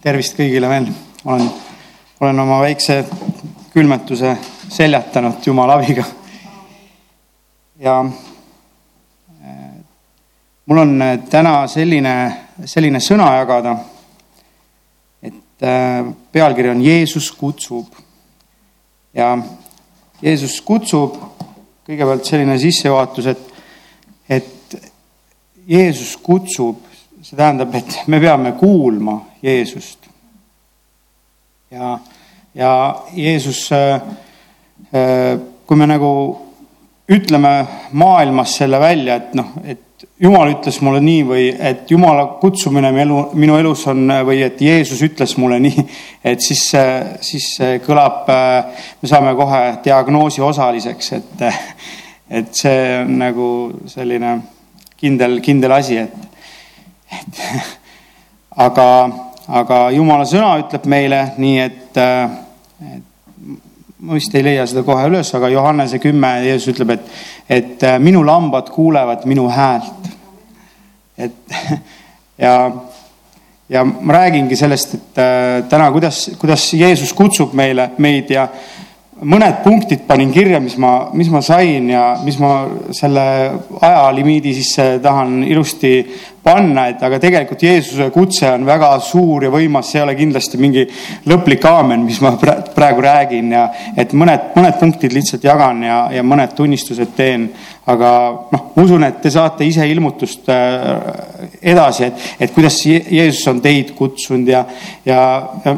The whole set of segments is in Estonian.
tervist kõigile veel, olen, olen oma väikse külmetuse seljatanud Jumala abiga. ja äh, mul on äh, täna selline, selline sõna jagada, et äh, pealkiri on Jeesus kutsub. ja Jeesus kutsub, kõigepealt selline sissejuhatus, et, et Jeesus kutsub see tähendab, et me peame kuulma Jeesust. ja, ja Jeesus, äh, äh, kui me nagu ütleme maailmas selle välja, et noh, et Jumal ütles mulle nii või et Jumala kutsumine minu minu elus on või et Jeesus ütles mulle nii, et siis, siis kõlab, me saame kohe diagnoosi osaliseks, et, et see on nagu selline kindel, kindel asi, et et aga, aga jumala sõna ütleb meile nii, et, et ma vist ei leia seda kohe üles, aga Johannese kümme, Jeesus ütleb, et, et minu lambad kuulevad minu häält. et ja, ja ma räägingi sellest, et täna, kuidas, kuidas Jeesus kutsub meile, meid ja mõned punktid panin kirja, mis ma, mis ma sain ja mis ma selle ajalimiidi sisse tahan ilusti panna, et aga tegelikult Jeesuse kutse on väga suur ja võimas, see ei ole kindlasti mingi lõplik aamen, mis ma praegu räägin ja et mõned, mõned punktid lihtsalt jagan ja, ja mõned tunnistused teen. aga noh, ma usun, et te saate ise ilmutust äh, edasi, et, et kuidas Jeesus on teid kutsunud ja, ja, ja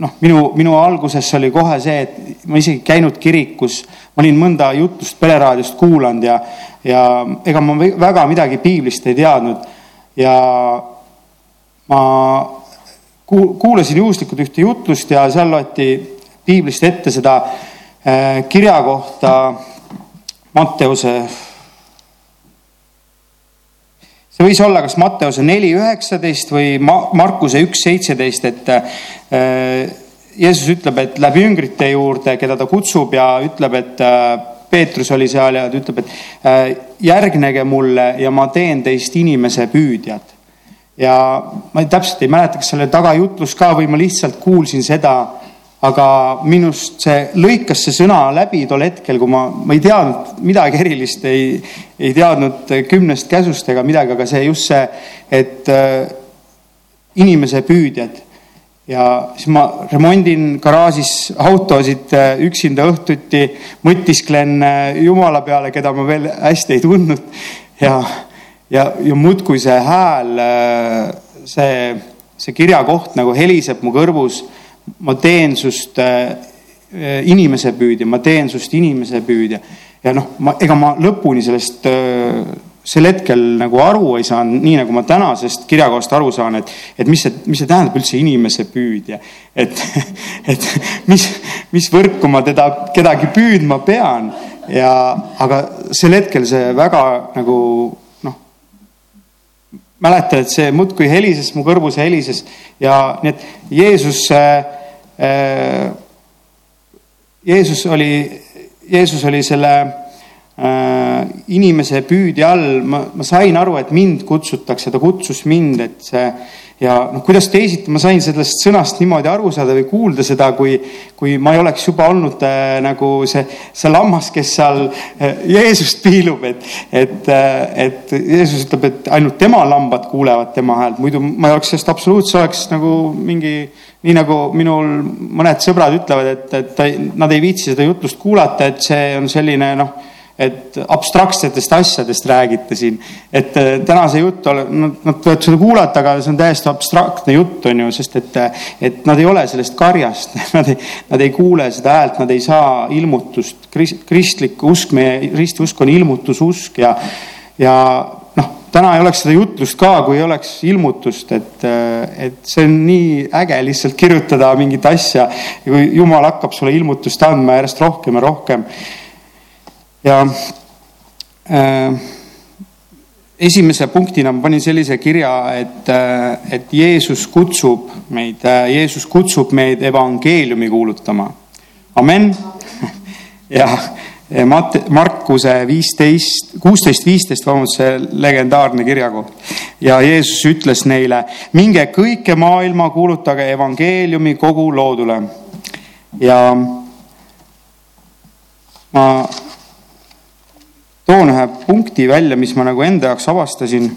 noh, minu, minu alguses oli kohe see, et ma isegi käinud kirikus, ma olin mõnda jutust pereraadiost kuulanud ja, ja ega ma väga midagi piiblist ei teadnud. ja ma kuulasin juhuslikult ühte jutlust ja seal loeti piiblist ette seda äh, kirja kohta Matteuse see võis olla kas Matteuse neli üheksateist või Markuse üks seitseteist, et äh, Jeesus ütleb, et läbi üngrite juurde, keda ta kutsub ja ütleb, et äh, Peetrus oli seal ja ta ütleb, et äh, järgnege mulle ja ma teen teist inimese püüdjad. ja ma täpselt ei mäleta, kas selle taga jutlus ka või ma lihtsalt kuulsin seda aga minust see lõikas see sõna läbi tol hetkel, kui ma, ma ei teadnud midagi erilist, ei, ei teadnud kümnest käsust ega midagi, aga see just see, et äh, inimese püüdjad. ja siis ma remondin garaažis autosid äh, üksinda õhtuti, mõtisklen äh, Jumala peale, keda ma veel hästi ei tundnud ja, ja, ja muudkui see hääl äh,, see, see kirjakoht nagu heliseb mu kõrvus ma teen sust äh, inimese püüdja, ma teen sust inimese püüdja. ja noh, ma, ega ma lõpuni sellest äh, sel hetkel nagu aru ei saanud, nii nagu ma tänasest kirjakohast aru saan, et, et mis see, mis see tähendab üldse inimese püüdja. et, et mis, mis võrku ma teda, kedagi püüdma pean ja, aga sel hetkel see väga nagu noh, mäletan, et see muudkui helises mu kõrvus helises ja nii et Jeesus äh, Äh, Jeesus oli, Jeesus oli selle äh, inimese püüdi all, ma, ma sain aru, et mind kutsutakse, ta kutsus mind, et see ja noh, kuidas teisiti ma sain sellest sõnast niimoodi aru saada või kuulda seda, kui, kui ma ei oleks juba olnud äh, nagu see, see lammas, kes seal äh, Jeesust piilub, et, et äh,, et Jeesus ütleb, et ainult tema lambad kuulevad tema häält, muidu ma ei oleks sellest absoluutselt, oleks nagu mingi nii nagu minul mõned sõbrad ütlevad, et, et ta, nad ei viitsi seda jutlust kuulata, et see on selline noh, et abstraktsetest asjadest räägite siin. et äh, täna see jutt, nad, nad võivad seda kuulata, aga see on täiesti abstraktne jutt, on ju, sest et, et nad ei ole sellest karjast, nad ei, nad ei kuule seda häält, nad ei saa ilmutust. krist-, kristlik usk, meie ristiusk on ilmutususk ja, ja täna ei oleks seda jutlust ka, kui ei oleks ilmutust, et, et see on nii äge lihtsalt kirjutada mingit asja ja kui jumal hakkab sulle ilmutust andma järjest rohkem ja rohkem. Ja äh, esimese punktina ma panin sellise kirja, et, et Jeesus kutsub meid, Jeesus kutsub meid evangeeliumi kuulutama. amen. ja, Mat-, Markuse viisteist, kuusteist, viisteist, vabandust, see legendaarne kirjakoht. ja Jeesus ütles neile, minge kõike maailma, kuulutage evangeeliumi kogu loodule. ja ma toon ühe punkti välja, mis ma nagu enda jaoks avastasin.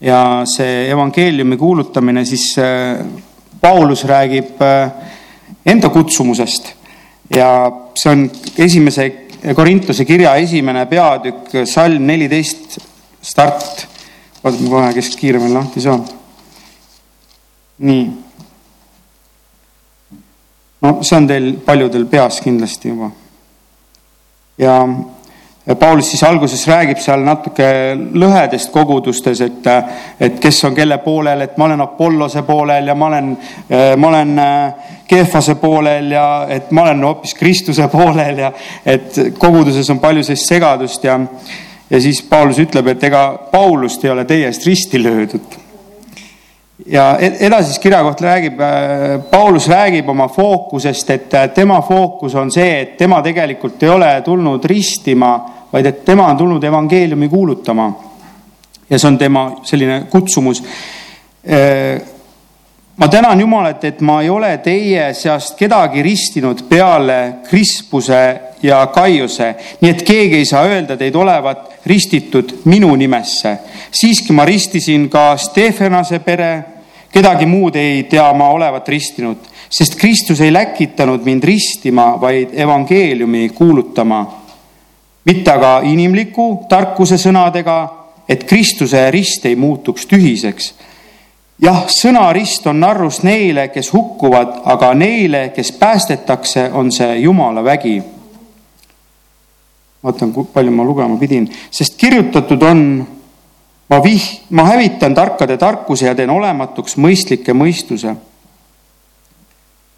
ja see evangeeliumi kuulutamine, siis äh, Paulus räägib äh, enda kutsumusest ja see on esimese Korintuse kirja esimene peatükk, salm neliteist, start. vaatame kohe, kes kiiremini lahti saab. nii. no see on teil paljudel peas kindlasti juba. ja Paulus siis alguses räägib seal natuke lõhedest kogudustes, et, et kes on kelle poolel, et ma olen Apollose poolel ja ma olen, ma olen Kehvase poolel ja et ma olen hoopis Kristuse poolel ja et koguduses on palju sellist segadust ja, ja siis Paulus ütleb, et ega Paulust ei ole teie eest risti löödud. Ja edasi siis kirjakoht räägib, Paulus räägib oma fookusest, et tema fookus on see, et tema tegelikult ei ole tulnud ristima vaid et tema on tulnud evangeeliumi kuulutama. ja see on tema selline kutsumus. ma tänan Jumalat, et ma ei ole teie seast kedagi ristinud peale Krispuse ja Kaiuse, nii et keegi ei saa öelda teid olevat ristitud minu nimesse. siiski ma ristisin ka Stefanase pere, kedagi muud ei tea ma olevat ristinud, sest Kristus ei läkitanud mind ristima, vaid evangeeliumi kuulutama mitte aga inimliku tarkuse sõnadega, et Kristuse rist ei muutuks tühiseks. jah, sõna rist on narrus neile, kes hukkuvad, aga neile, kes päästetakse, on see Jumala vägi. vaatan, kui palju ma lugema pidin, sest kirjutatud on, ma vih-, ma hävitan tarkade tarkuse ja teen olematuks mõistlikke mõistuse.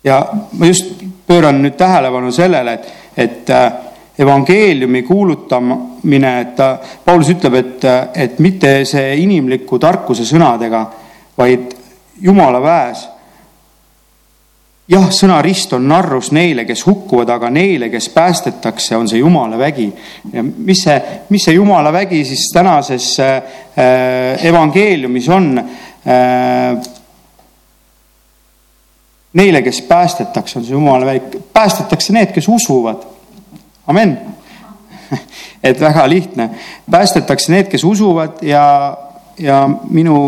ja ma just pööran nüüd tähelepanu sellele, et, et äh, evangeeliumi kuulutamine, et Paulus ütleb, et, et mitte see inimliku tarkuse sõnadega, vaid Jumala väes. jah, sõna rist on narrus neile, kes hukkuvad, aga neile, kes päästetakse, on see Jumala vägi. ja mis see, mis see Jumala vägi siis tänases äh, evangeeliumis on äh,? Neile, kes päästetakse, on see Jumala väik, päästetakse need, kes usuvad amen. et väga lihtne, päästetakse need, kes usuvad ja, ja minu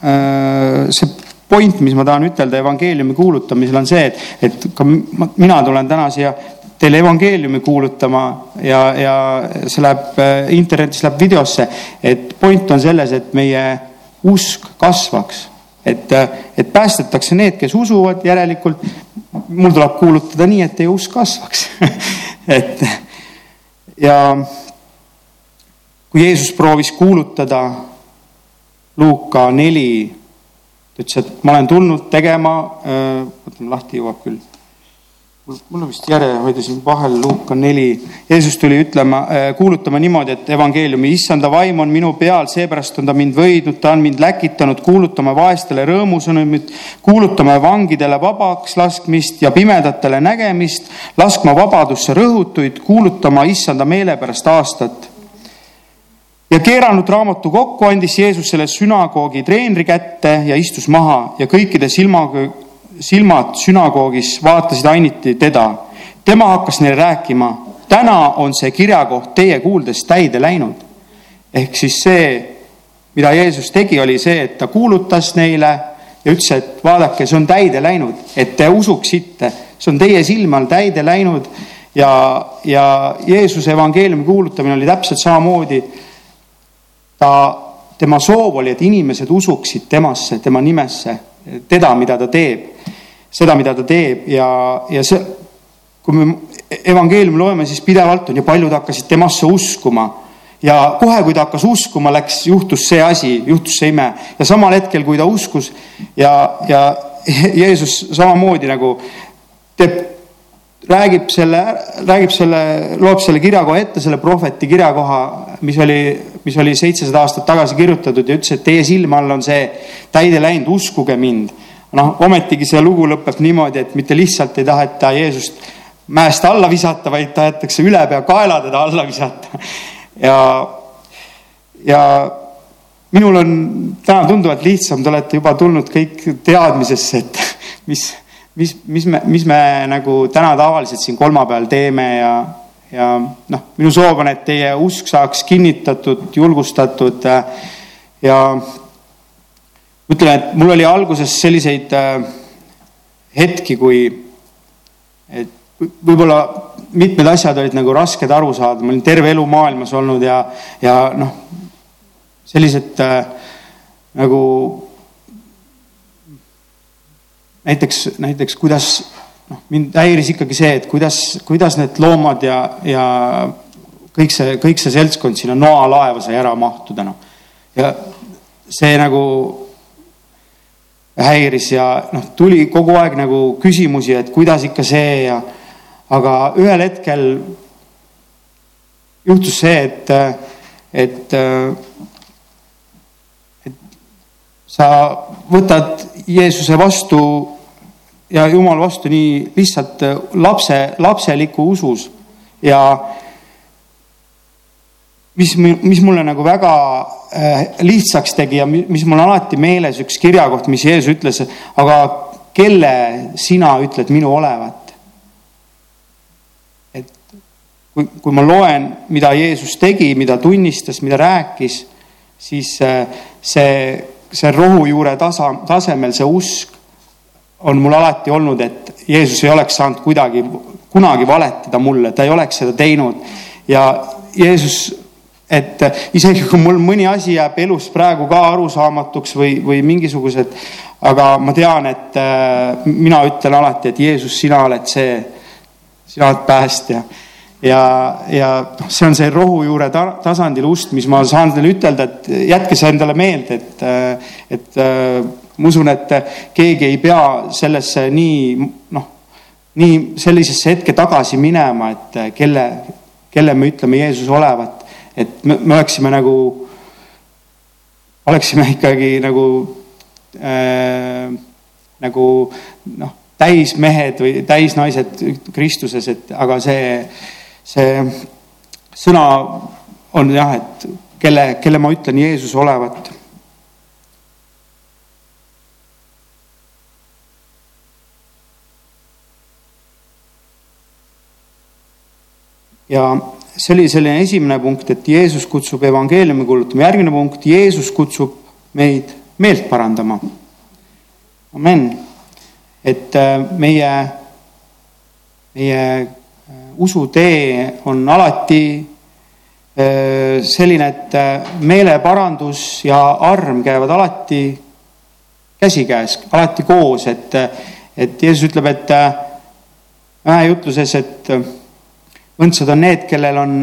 äh, see point, mis ma tahan ütelda evangeeliumi kuulutamisel on see, et, et ka mina tulen täna siia teile evangeeliumi kuulutama ja, ja see läheb äh, internetis, läheb videosse, et point on selles, et meie usk kasvaks, et, et päästetakse need, kes usuvad, järelikult. Mul tuleb kuulutada nii, et teie usk kasvaks et ja kui Jeesus proovis kuulutada Luuka neli, ta ütles, et ma olen tulnud tegema, võtame äh, lahti, jõuab küll mul on vist järjehoida siin vahel Luuka neli. Jeesus tuli ütlema, äh, kuulutama niimoodi, et evangeeliumi, issanda vaim on minu peal, seepärast on ta mind võidnud, ta on mind läkitanud kuulutama vaestele rõõmusõnumit, kuulutama vangidele vabaks laskmist ja pimedatele nägemist, laskma vabadusse rõhutuid, kuulutama issanda meele pärast aastat ja keeranud raamatu kokku, andis Jeesus selle sünagoogi treenri kätte ja istus maha ja kõikide silmaga silmad sünagoogis vaatasid ainiti teda. tema hakkas neile rääkima, täna on see kirjakoht teie kuuldes täide läinud. ehk siis see, mida Jeesus tegi, oli see, et ta kuulutas neile ja ütles, et vaadake, see on täide läinud, et te usuksite, see on teie silme all täide läinud ja, ja Jeesuse evangeeliumi kuulutamine oli täpselt samamoodi. ta, tema soov oli, et inimesed usuksid temasse, tema nimesse, teda, mida ta teeb seda, mida ta teeb ja, ja see, kui me evangeeliumi loeme, siis pidevalt on ju paljud hakkasid temasse uskuma. Ja kohe, kui ta hakkas uskuma, läks, juhtus see asi, juhtus see ime. Ja samal hetkel, kui ta uskus ja, ja Jeesus samamoodi nagu teeb, räägib selle, räägib selle, loeb selle kirjakoha ette, selle prohveti kirjakoha, mis oli, mis oli seitsesada aastat tagasi kirjutatud ja ütles, et teie silme all on see täide läinud, uskuge mind noh, ometigi see lugu lõpeb niimoodi, et mitte lihtsalt ei taheta Jeesust mäest alla visata, vaid tahetakse ülepeakaela teda alla visata. ja, ja minul on täna tunduvalt lihtsam, te olete juba tulnud kõik teadmisesse, et mis, mis, mis me, mis me nagu täna tavaliselt siin kolmapäeval teeme ja, ja noh, minu soov on, et teie usk saaks kinnitatud, julgustatud ja ütlen, et mul oli alguses selliseid hetki, kui et võib-olla mitmed asjad olid nagu rasked aru saada, ma olin terve elu maailmas olnud ja, ja noh, sellised äh, nagu näiteks, näiteks kuidas noh, mind häiris ikkagi see, et kuidas, kuidas need loomad ja, ja kõik see, kõik see seltskond sinna noalaeva sai ära mahtuda, noh. ja see nagu häiris ja noh, tuli kogu aeg nagu küsimusi, et kuidas ikka see ja aga ühel hetkel juhtus see, et, et, et sa võtad Jeesuse vastu ja Jumal vastu nii lihtsalt lapse, lapseliku usus ja mis, mis mulle nagu väga äh, lihtsaks tegi ja mis mul alati meeles üks kirjakoht, mis Jeesus ütles, aga kelle sina ütled minu olevat? kui, kui ma loen, mida Jeesus tegi, mida tunnistas, mida rääkis, siis äh, see, see rohujuure tasa, tasemel see usk on mul alati olnud, et Jeesus ei oleks saanud kuidagi, kunagi valetada mulle, ta ei oleks seda teinud. ja Jeesus, et isegi kui mul mõni asi jääb elus praegu ka arusaamatuks või, või mingisugused, aga ma tean, et äh, mina ütlen alati, et Jeesus, sina oled see, sina oled päästja. Ja, ja noh, see on see rohujuure ta tasandil ust, mis ma saan teile ütelda, et jätke see endale meelde, et, et ma usun, et keegi ei pea sellesse nii noh, nii sellisesse hetke tagasi minema, et kelle, kelle me ütleme Jeesus olevat, et me, me oleksime nagu, oleksime ikkagi nagu äh,, nagu noh, täismehed või täisnaised Kristuses, et aga see see sõna on jah, et kelle, kelle ma ütlen Jeesus olevat. ja see oli selline esimene punkt, et Jeesus kutsub evangeeliumi kuulutama. järgmine punkt, Jeesus kutsub meid meelt parandama. amen. et äh, meie, meie usutee on alati äh, selline, et äh, meeleparandus ja arm käivad alati käsikäes, alati koos, et, et Jeesus ütleb, et ühe jutluses, et õndsad on need, kellel on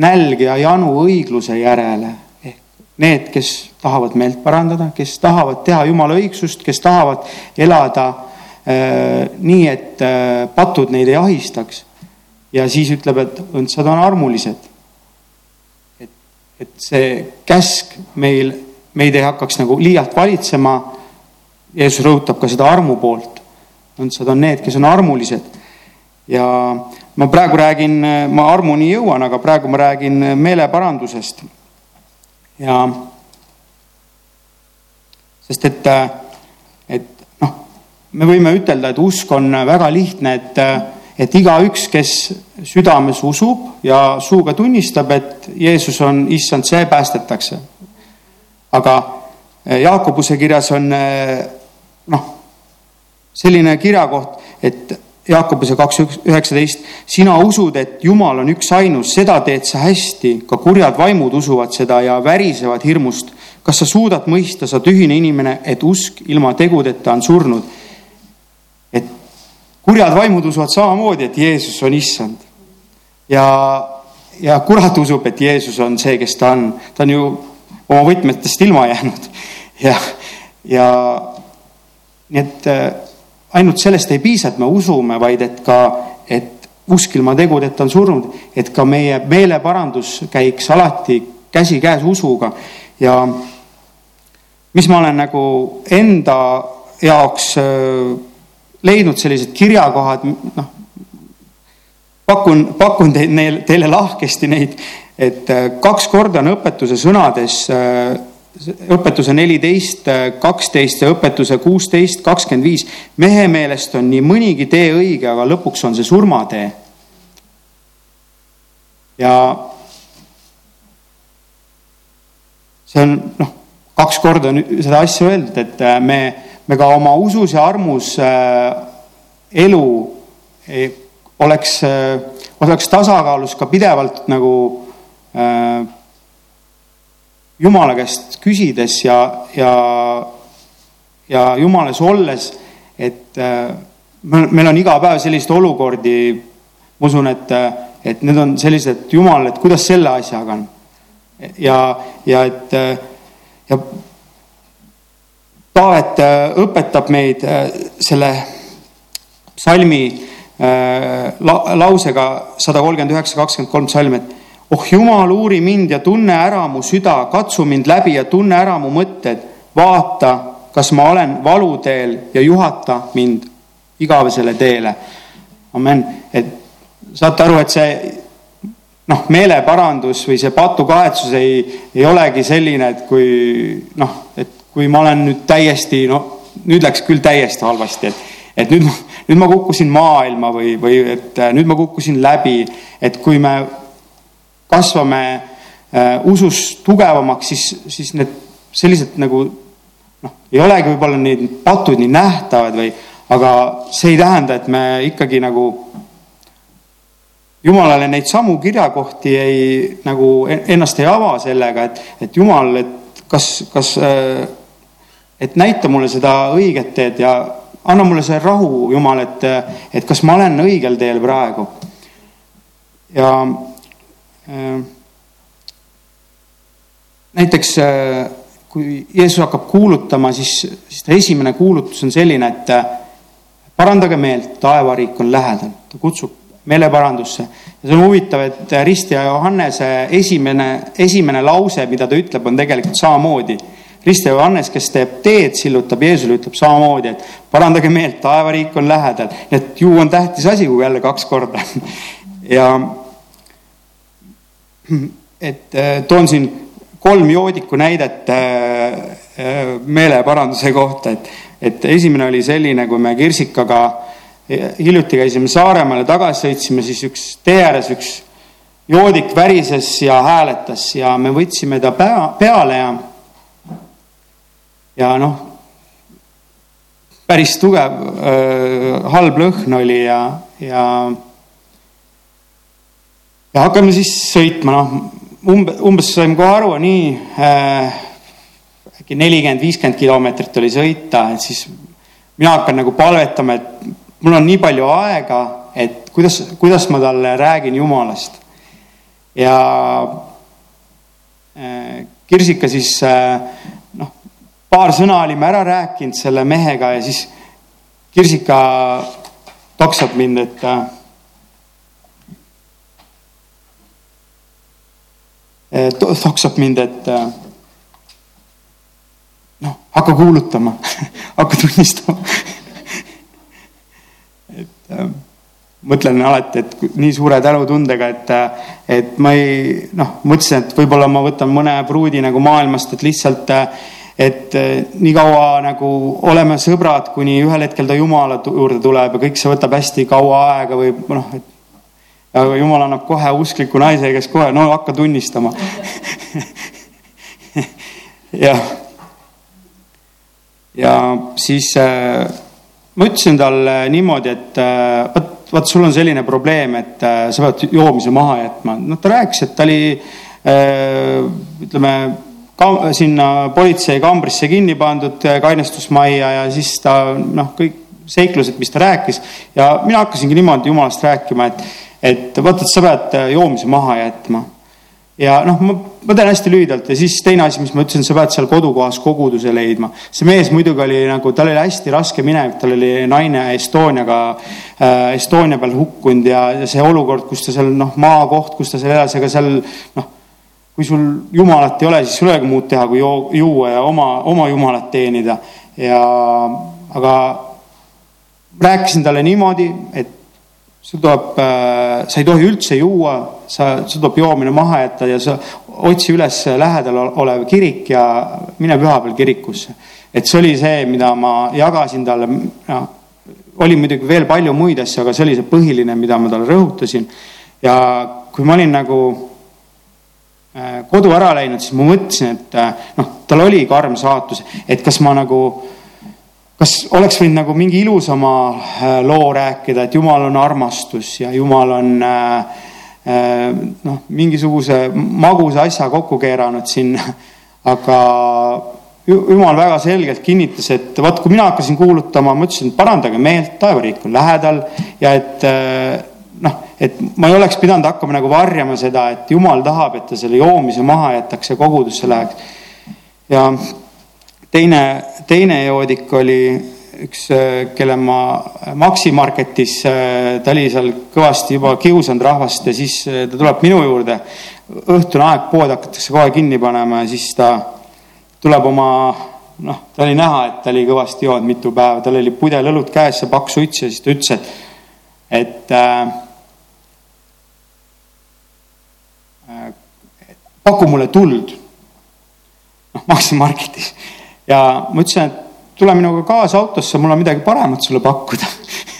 nälg ja janu õigluse järele ehk need, kes tahavad meelt parandada, kes tahavad teha Jumala õigsust, kes tahavad elada äh, nii, et äh, patud neid ei ahistaks ja siis ütleb, et õndsad on armulised. et, et see käsk meil, meid ei hakkaks nagu liialt valitsema. Jeesus rõhutab ka seda armu poolt. õndsad on need, kes on armulised. ja ma praegu räägin, ma armuni jõuan, aga praegu ma räägin meeleparandusest. ja sest et, et noh, me võime ütelda, et usk on väga lihtne, et et igaüks, kes südames usub ja suuga tunnistab, et Jeesus on issand, see päästetakse. aga Jaakobuse kirjas on noh, selline kirjakoht, et Jaakobuse kaks üheksateist, sina usud, et Jumal on üksainus, seda teed sa hästi, ka kurjad vaimud usuvad seda ja värisevad hirmust. kas sa suudad mõista, sa tühine inimene, et usk ilma tegudeta on surnud kurjad vaimud usuvad samamoodi, et Jeesus on issand. ja, ja kurat usub, et Jeesus on see, kes ta on. ta on ju oma võtmetest ilma jäänud ja, ja nii et äh, ainult sellest ei piisa, et me usume, vaid et ka, et usk ilma tegudeta on surnud, et ka meie meeleparandus käiks alati käsikäes usuga. Ja mis ma olen nagu enda jaoks äh, leidnud sellised kirjakohad, noh, pakun, pakun teil, neil, teile lahkesti neid, et äh, kaks korda on õpetuse sõnades, äh, õpetuse neliteist, kaksteist ja õpetuse kuusteist, kakskümmend viis. mehe meelest on nii mõnigi tee õige, aga lõpuks on see surmatee. ja see on noh, kaks korda on seda asja öeldud, et äh, me, me ka oma usus ja armus äh, elu ei, oleks äh,, oleks tasakaalus ka pidevalt nagu äh, Jumala käest küsides ja, ja, ja Jumalas olles, et äh, meil on iga päev selliseid olukordi, ma usun, et, et need on sellised, Jumal, et kuidas selle asjaga on. Ja, ja et ja Taavet äh, õpetab meid äh, selle salmi äh, la, lausega sada kolmkümmend üheksa, kakskümmend kolm salm, et oh Jumal, uuri mind ja tunne ära mu süda, katsu mind läbi ja tunne ära mu mõtted, vaata, kas ma olen valuteel ja juhata mind igavesele teele. amen, et saate aru, et see noh, meeleparandus või see patukahetsus ei, ei olegi selline, et kui noh, et kui ma olen nüüd täiesti, no nüüd läks küll täiesti halvasti, et, et nüüd, nüüd ma kukkusin maailma või, või et äh, nüüd ma kukkusin läbi, et kui me kasvame äh, usus tugevamaks, siis, siis need sellised nagu noh, ei olegi võib-olla need patud nii nähtavad või, aga see ei tähenda, et me ikkagi nagu jumalale neid samu kirjakohti ei, nagu ennast ei ava sellega, et, et jumal, et kas, kas, äh, et näita mulle seda õiget teed ja anna mulle see rahu, Jumal, et, et kas ma olen õigel teel praegu. ja näiteks äh, kui Jeesus hakkab kuulutama, siis, siis ta esimene kuulutus on selline, et parandage meelt, taevariik on lähedal, ta kutsub meeleparandusse. ja see on huvitav, et Rist ja Johannese esimene, esimene lause, mida ta ütleb, on tegelikult samamoodi. Rist ja Johannes, kes teeb teed, sillutab Jeesusele, ütleb samamoodi, et parandage meelt, taevariik on lähedal. et ju on tähtis asi, kui jälle kaks korda. ja et äh, toon siin kolm joodiku näidet äh, äh, meeleparanduse kohta, et, et esimene oli selline, kui me Kirsikaga hiljuti käisime Saaremaal ja tagasi sõitsime, siis üks tee ääres üks joodik värises ja hääletas ja me võtsime ta pea, peale ja ja noh, päris tugev halb lõhn oli ja, ja ja hakkame siis sõitma, noh, umbe, umbes saime kohe aru, nii äh, äkki nelikümmend, viiskümmend kilomeetrit oli sõita, et siis mina hakkan nagu palvetama, et mul on nii palju aega, et kuidas, kuidas ma talle räägin Jumalast. ja äh, Kirsika siis äh, noh, paar sõna olime ära rääkinud selle mehega ja siis Kirsika toksab mind, et äh, toksab mind, et noh, hakka kuulutama hakka tunnistama. Äh, mõtlen alati, et nii suure tänutundega, et, et ma ei noh, mõtlesin, et võib-olla ma võtan mõne pruudi nagu maailmast, et lihtsalt, et nii kaua nagu oleme sõbrad, kuni ühel hetkel ta Jumala juurde tuleb ja kõik see võtab hästi kaua aega või noh, et aga Jumal annab kohe uskliku naise, kes kohe, no hakka tunnistama ja, ja siis äh, ma ütlesin talle niimoodi, et äh, vot, vot sul on selline probleem, et äh, sa pead joomise maha jätma. noh, ta rääkis, et ta oli äh, ütleme ka sinna politsei kambrisse kinni pandud kainestusmajja ja siis ta noh, kõik seiklused, mis ta rääkis ja mina hakkasingi niimoodi jumalast rääkima, et, et vot, et sa pead joomise maha jätma ja noh, ma, ma teen hästi lühidalt ja siis teine asi, mis ma ütlesin, sa pead seal kodukohas koguduse leidma. see mees muidugi oli nagu, tal oli hästi raske minevik, tal oli naine Estoniaga äh,, Estonia peal hukkunud ja, ja see olukord, kus ta seal noh, maakoht, kus ta seal elas, ega seal noh, kui sul jumalat ei ole, siis sul ei olegi muud teha, kui juua ja oma, oma jumalat teenida. ja aga rääkisin talle niimoodi, et sul tuleb äh,, sa ei tohi üldse juua, sa, sul tuleb joomine maha jätta ja sa otsi üles lähedal olev kirik ja mine pühapäeval kirikusse. et see oli see, mida ma jagasin talle, noh, oli muidugi veel palju muid asju, aga see oli see põhiline, mida ma talle rõhutasin. ja kui ma olin nagu äh, kodu ära läinud, siis ma mõtlesin, et äh, noh, tal oli karm saatus, et kas ma nagu kas oleks võinud nagu mingi ilusama äh, loo rääkida, et Jumal on armastus ja Jumal on äh, äh, noh, mingisuguse magusa asja kokku keeranud siin, aga Jumal väga selgelt kinnitas, et vot kui mina hakkasin kuulutama, ma ütlesin, et parandage meelt, taevariik on lähedal ja et noh, et ma ei oleks pidanud hakkama nagu varjama seda, et Jumal tahab, et ta selle joomise maha jätaks ja kogudusse läheks. ja teine, teine joodik oli üks, kelle ma Maxi Marketis, ta oli seal kõvasti juba kiusanud rahvast ja siis ta tuleb minu juurde. õhtune aeg, pood hakatakse kohe kinni panema ja siis ta tuleb oma, noh, ta oli näha, et ta oli kõvasti joonud mitu päeva, tal oli pudel õlut käes ja paks suits ja siis ta ütles, et, et äh, paku mulle tuld. noh, Maxi Marketis ja ma ütlesin, et tule minuga kaasa autosse, mul on midagi paremat sulle pakkuda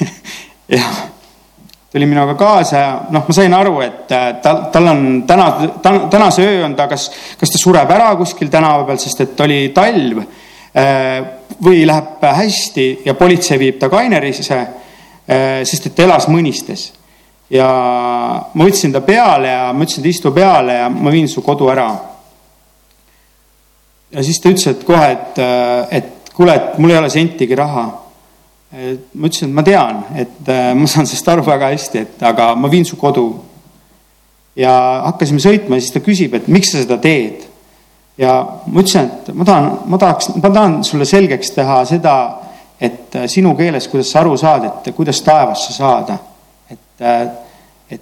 ja tuli minuga kaasa ja noh, ma sain aru, et äh, tal, tal on täna, tänase öö on ta, kas, kas ta sureb ära kuskil tänava peal, sest et oli talv äh, või läheb hästi ja politsei viib ta Kainerisse, äh, sest et ta elas Mõnistes. ja ma võtsin ta peale ja ma ütlesin, et istu peale ja ma viin su kodu ära ja siis ta ütles, et kohe, et, äh, et kuule, et mul ei ole sentigi raha. ma ütlesin, et ma tean, et äh, ma saan sellest aru väga hästi, et aga ma viin su kodu. ja hakkasime sõitma ja siis ta küsib, et miks sa seda teed. ja ma ütlesin, et ma tahan, ma tahaks, ma tahan sulle selgeks teha seda, et äh, sinu keeles, kuidas sa aru saad, et kuidas taevasse saada. et, et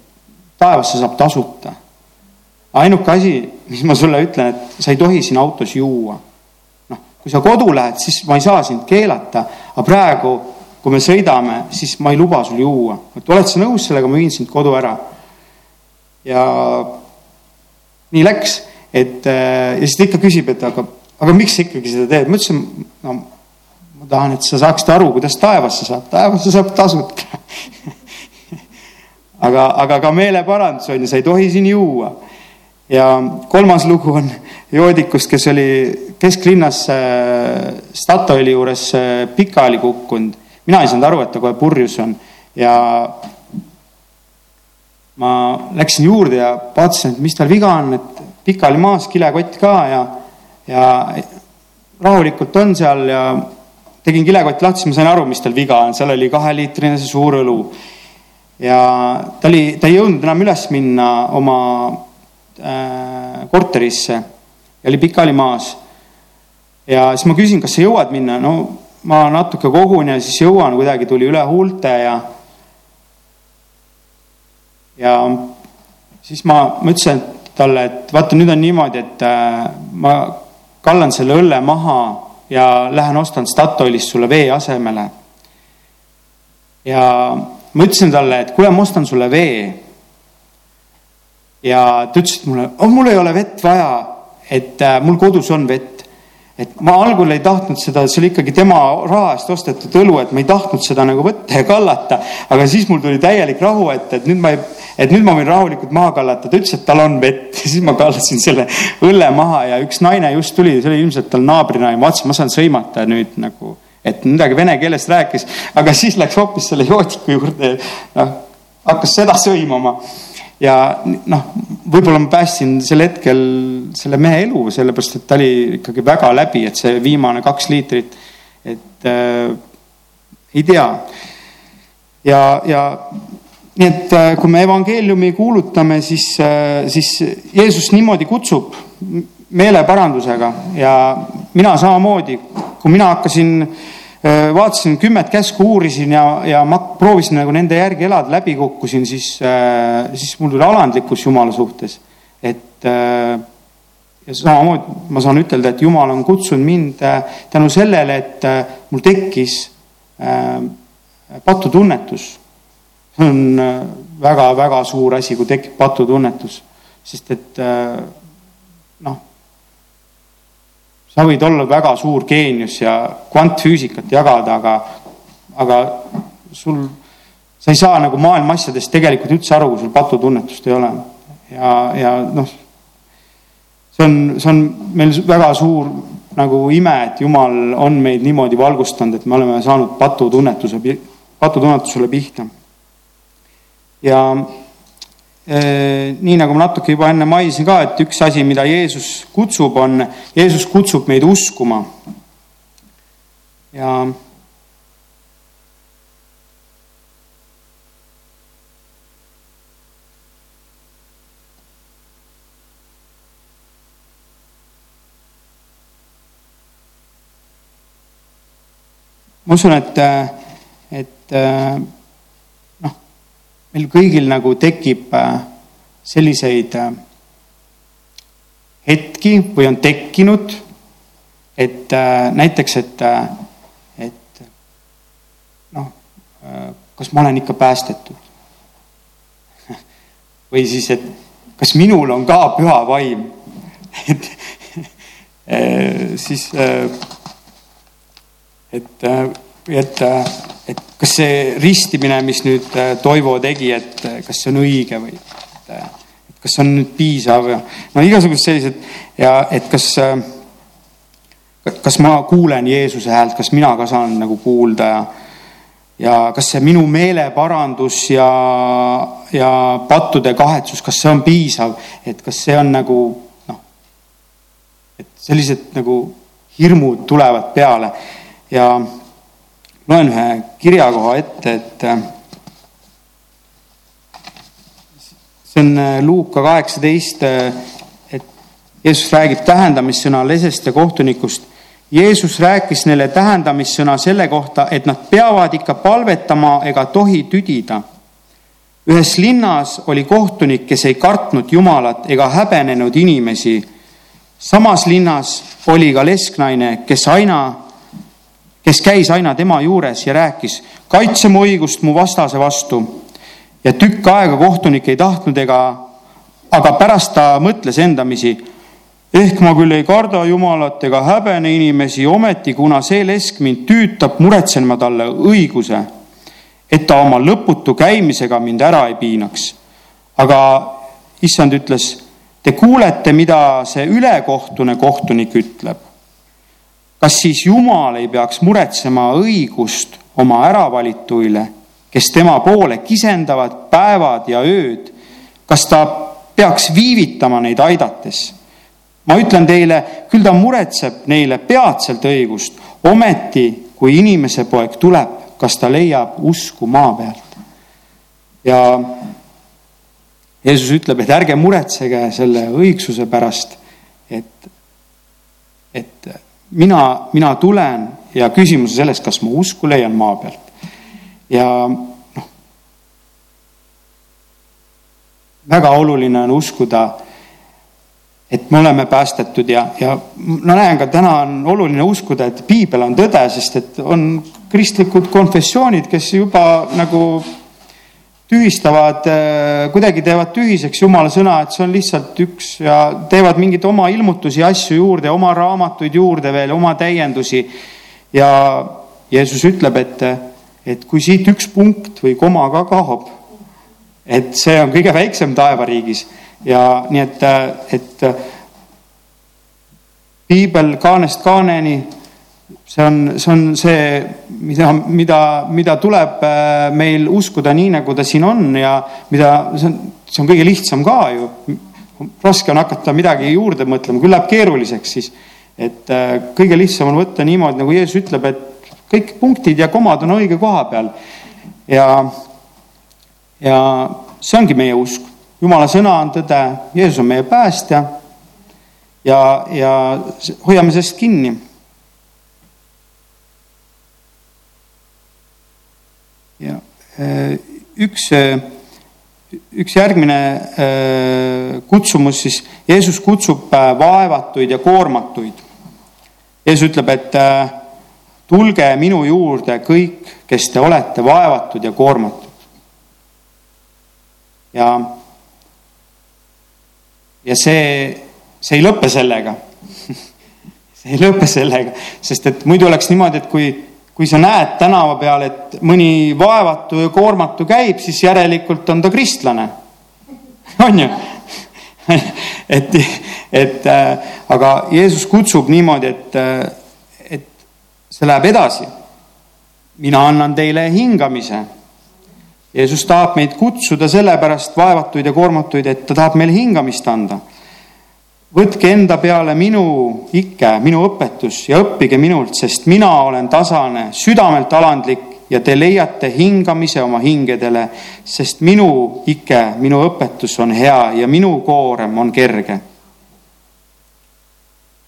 taevasse saab tasuta ainuke asi, mis ma sulle ütlen, et sa ei tohi siin autos juua. noh, kui sa kodu lähed, siis ma ei saa sind keelata, aga praegu, kui me sõidame, siis ma ei luba sul juua. et oled sa nõus sellega, ma viin sind kodu ära. ja nii läks, et ja siis ta ikka küsib, et aga, aga miks sa ikkagi seda teed, ma ütlesin, no ma tahan, et sa saaksid aru, kuidas taevasse saab, taevasse saab tasuta aga, aga ka meeleparandus on ju, sa ei tohi siin juua ja kolmas lugu on joodikust, kes oli kesklinnas äh, Statoili juures äh, pikali kukkunud. mina ei saanud aru, et ta kohe purjus on ja ma läksin juurde ja vaatasin, et mis tal viga on, et pikali maas, kilekott ka ja, ja rahulikult on seal ja tegin kilekotti lahti, siis ma sain aru, mis tal viga on, seal oli kaheliitrine see suur õlu. ja ta oli, ta ei jõudnud enam üles minna oma korterisse ja oli pikali maas. ja siis ma küsin, kas sa jõuad minna, no ma natuke kogun ja siis jõuan, kuidagi tuli üle huulte ja ja siis ma, ma ütlesin talle, et vaata, nüüd on niimoodi, et äh, ma kallan selle õlle maha ja lähen ostan Statoilist sulle vee asemele. ja ma ütlesin talle, et kuule, ma ostan sulle vee ja ta ütles mulle, oh mul ei ole vett vaja, et äh, mul kodus on vett. et ma algul ei tahtnud seda, see oli ikkagi tema raha eest ostetud õlu, et ma ei tahtnud seda nagu võtta ja kallata. aga siis mul tuli täielik rahu, et, et nüüd ma ei, et nüüd ma võin rahulikult maha kallata. ta ütles, et tal on vett ja siis ma kallasin selle õlle maha ja üks naine just tuli, see oli ilmselt tal naabrinaine, ma vaatasin, ma saan sõimata nüüd nagu et midagi vene keeles rääkis, aga siis läks hoopis selle joodiku juurde, noh, hakkas seda sõimama ja noh, võib-olla ma päästsin sel hetkel selle mehe elu, sellepärast et ta oli ikkagi väga läbi, et see viimane kaks liitrit, et äh, ei tea. ja, ja nii et äh, kui me evangeeliumi kuulutame, siis äh,, siis Jeesus niimoodi kutsub meeleparandusega ja mina samamoodi, kui mina hakkasin äh, vaatasin kümmet käsku, uurisin ja, ja ma proovisin nagu nende järgi elada, läbi kukkusin, siis, äh, siis mul tuli alandlikkus Jumala suhtes. et äh, ja samamoodi ma saan ütelda, et Jumal on kutsunud mind tänu sellele, et mul tekkis patutunnetus. see on väga-väga suur asi, kui tekib patutunnetus, sest et noh, sa võid olla väga suur geenius ja kvantfüüsikat jagada, aga, aga sul, sa ei saa nagu maailma asjadest tegelikult üldse aru, kui sul patutunnetust ei ole. ja, ja noh, see on, see on meil väga suur nagu ime, et Jumal on meid niimoodi valgustanud, et me oleme saanud patutunnetuse, patutunnetusele pihta. ja nii nagu ma natuke juba enne mainisin ka, et üks asi, mida Jeesus kutsub, on, Jeesus kutsub meid uskuma. ja ma usun, et, et noh, meil kõigil nagu tekib selliseid hetki või on tekkinud, et näiteks, et, et noh, kas ma olen ikka päästetud või siis, et kas minul on ka püha vaim? Et siis et, et, et kas see ristimine, mis nüüd äh, Toivo tegi, et äh, kas see on õige või et, äh, kas see on nüüd piisav ja no igasugused sellised ja et kas, kas ma kuulen Jeesuse häält, kas mina ka saan nagu kuulda ja ja kas see minu meeleparandus ja, ja pattude kahetsus, kas see on piisav, et kas see on nagu noh, et sellised nagu hirmud tulevad peale ja loen ühe kirjakoha ette, et see on äh, Luuka kaheksateist, äh, et Jeesus räägib tähendamissõna lesest ja kohtunikust. Jeesus rääkis neile tähendamissõna selle kohta, et nad peavad ikka palvetama ega tohi tüdida. ühes linnas oli kohtunik, kes ei kartnud Jumalat ega häbenenud inimesi. samas linnas oli ka lesknaine, kes aina kes käis aina tema juures ja rääkis, kaitse mu õigust mu vastase vastu. ja tükk aega kohtunik ei tahtnud ega, aga pärast ta mõtles endamisi. ehk ma küll ei karda Jumalat ega häbene inimesi, ometi kuna see lesk mind tüütab, muretsen ma talle õiguse, et ta oma lõputu käimisega mind ära ei piinaks. aga issand ütles, te kuulete, mida see ülekohtune kohtunik ütleb kas siis Jumal ei peaks muretsema õigust oma äravalituile, kes tema poole kisendavad päevad ja ööd? kas ta peaks viivitama neid aidates? ma ütlen teile, küll ta muretseb neile peatselt õigust, ometi kui inimese poeg tuleb, kas ta leiab usku maa pealt? ja Jeesus ütleb, et ärge muretsege selle õigsuse pärast, et, et mina, mina tulen ja küsimus on selles, kas ma usku leian maa pealt. ja noh, väga oluline on uskuda, et me oleme päästetud ja, ja ma näen ka täna on oluline uskuda, et piibel on tõde, sest et on kristlikud konfessioonid, kes juba nagu tühistavad, äh, kuidagi teevad tühiseks Jumala sõna, et see on lihtsalt üks ja teevad mingeid oma ilmutusi, asju juurde, oma raamatuid juurde veel, oma täiendusi. ja Jeesus ütleb, et, et kui siit üks punkt või koma ka kaob, et see on kõige väiksem taevariigis ja nii et, et piibel kaanest kaaneni see on, see on see, mida, mida, mida tuleb äh, meil uskuda nii, nagu ta siin on ja mida, see on, see on kõige lihtsam ka ju. raske on hakata midagi juurde mõtlema, küll läheb keeruliseks siis. et äh, kõige lihtsam on võtta niimoodi, nagu Jeesus ütleb, et kõik punktid ja komad on õige koha peal. ja, ja see ongi meie usk. jumala sõna on tõde, Jeesus on meie päästja. ja, ja hoiame sellest kinni ja äh, üks, äh, üks järgmine äh, kutsumus siis, Jeesus kutsub vaevatuid ja koormatuid. Jeesus ütleb, et tulge minu juurde kõik, kes te olete vaevatud ja koormatud ja, ja see, see ei lõpe sellega see ei lõpe sellega, sest et muidu oleks niimoodi, et kui, kui sa näed tänava peal, et mõni vaevatu ja koormatu käib, siis järelikult on ta kristlane. on ju? et, et äh, aga Jeesus kutsub niimoodi, et, äh, et see läheb edasi. mina annan teile hingamise. Jeesus tahab meid kutsuda sellepärast vaevatuid ja koormatuid, et ta tahab meile hingamist anda võtke enda peale minu ikke, minu õpetus ja õppige minult, sest mina olen tasane, südamelt alandlik ja te leiate hingamise oma hingedele, sest minu ike, minu õpetus on hea ja minu koorem on kerge.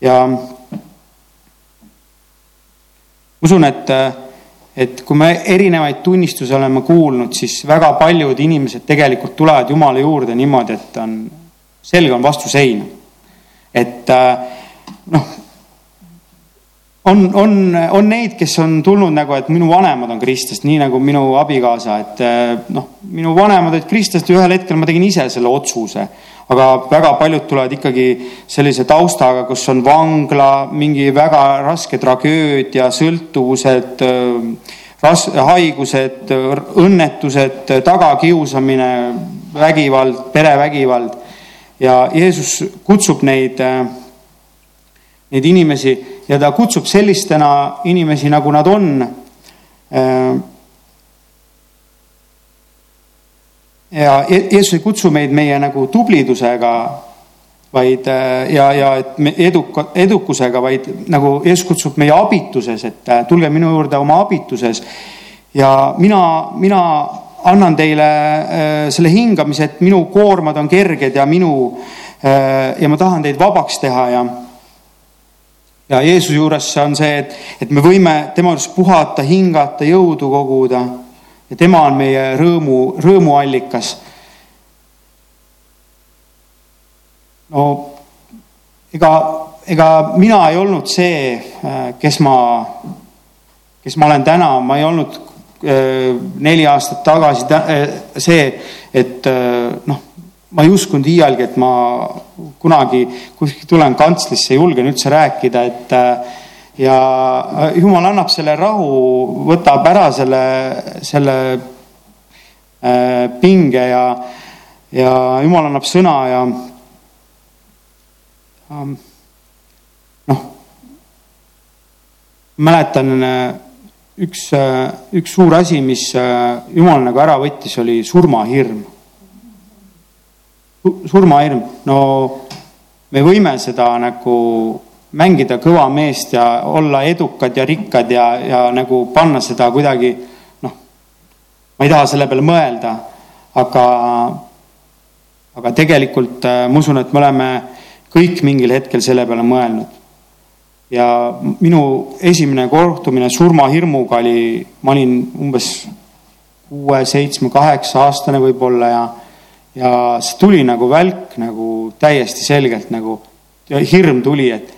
ja usun, et, et kui me erinevaid tunnistusi oleme kuulnud, siis väga paljud inimesed tegelikult tulevad Jumala juurde niimoodi, et on, selge on vastus ei et äh, noh, on, on, on neid, kes on tulnud nagu, et minu vanemad on kristlast, nii nagu minu abikaasa, et äh, noh, minu vanemad olid kristlased ja ühel hetkel ma tegin ise selle otsuse. aga väga paljud tulevad ikkagi sellise taustaga, kus on vangla, mingi väga raske tragöödia, sõltuvused, äh, ras-, haigused, õnnetused, tagakiusamine, vägivald, perevägivald ja Jeesus kutsub neid, äh, neid inimesi ja ta kutsub sellistena inimesi, nagu nad on. Äh, ja Jeesus ei kutsu meid meie nagu tublidusega, vaid äh, ja, ja et me eduka, edukusega, vaid nagu Jeesus kutsub meie abituses, et tulge minu juurde oma abituses. ja mina, mina annan teile äh, selle hingamise, et minu koormad on kerged ja minu äh, ja ma tahan teid vabaks teha ja ja Jeesuse juures on see, et, et me võime tema juures puhata, hingata, jõudu koguda ja tema on meie rõõmu, rõõmuallikas. no ega, ega mina ei olnud see, äh, kes ma, kes ma olen täna, ma ei olnud neli aastat tagasi äh, see, et äh, noh, ma ei uskunud iialgi, et ma kunagi kuskil tulen kantslisse, julgen üldse rääkida, et ja jumal annab selle rahu, võtab ära selle, selle pinge ja, ja jumal annab sõna ja noh, mäletan üks, äh, üks suur asi, mis äh, Jumal nagu ära võttis, oli surmahirm. surmahirm, no me võime seda nagu mängida kõva meest ja olla edukad ja rikkad ja, ja nagu panna seda kuidagi noh, ma ei taha selle peale mõelda, aga, aga tegelikult äh, ma usun, et me oleme kõik mingil hetkel selle peale mõelnud ja minu esimene kohtumine surmahirmuga oli, ma olin umbes kuue, seitsme, kaheksa aastane võib-olla ja, ja see tuli nagu välk nagu täiesti selgelt nagu, hirm tuli, et,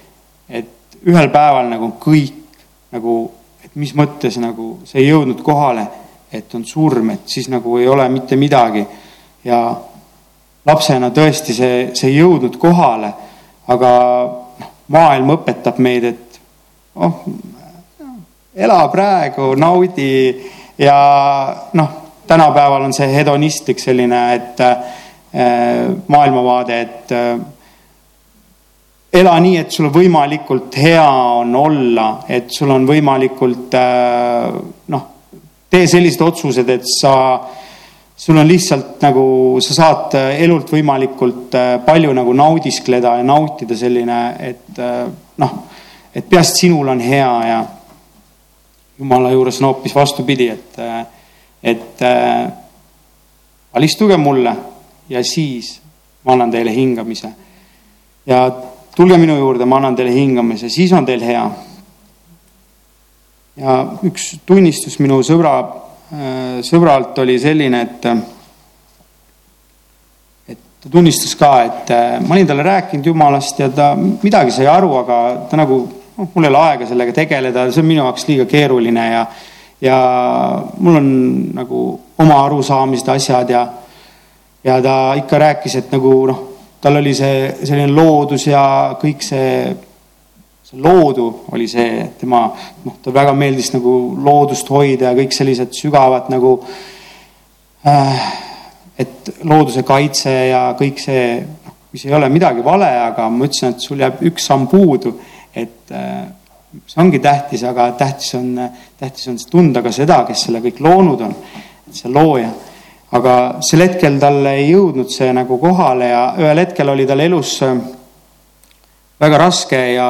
et ühel päeval nagu kõik nagu, et mis mõttes nagu see ei jõudnud kohale, et on surm, et siis nagu ei ole mitte midagi. ja lapsena tõesti see, see ei jõudnud kohale, aga maailm õpetab meid, et oh, ela praegu, naudi ja noh, tänapäeval on see hedonistlik selline, et äh, maailmavaade, et äh, ela nii, et sul võimalikult hea on olla, et sul on võimalikult äh, noh, tee sellised otsused, et sa äh, sul on lihtsalt nagu, sa saad äh, elult võimalikult äh, palju nagu naudiskleda ja nautida selline, et äh, noh, et peaasi, et sinul on hea ja jumala juures on hoopis vastupidi, et, et alistuge mulle ja siis ma annan teile hingamise. ja tulge minu juurde, ma annan teile hingamise, siis on teil hea. ja üks tunnistus minu sõbra sõbralt oli selline, et, et ta tunnistas ka, et äh, ma olin talle rääkinud jumalast ja ta midagi sai aru, aga ta nagu, noh, mul ei ole aega sellega tegeleda, see on minu jaoks liiga keeruline ja, ja mul on nagu oma arusaamised, asjad ja, ja ta ikka rääkis, et nagu noh, tal oli see selline loodus ja kõik see, see loodu oli see tema, noh, tal väga meeldis nagu loodust hoida ja kõik sellised sügavad nagu äh, et looduse kaitse ja kõik see, noh, mis ei ole midagi vale, aga ma ütlesin, et sul jääb üks samm puudu, et äh, see ongi tähtis, aga tähtis on, tähtis on tunda ka seda, kes selle kõik loonud on, see looja. aga sel hetkel talle ei jõudnud see nagu kohale ja ühel hetkel oli tal elus äh, väga raske ja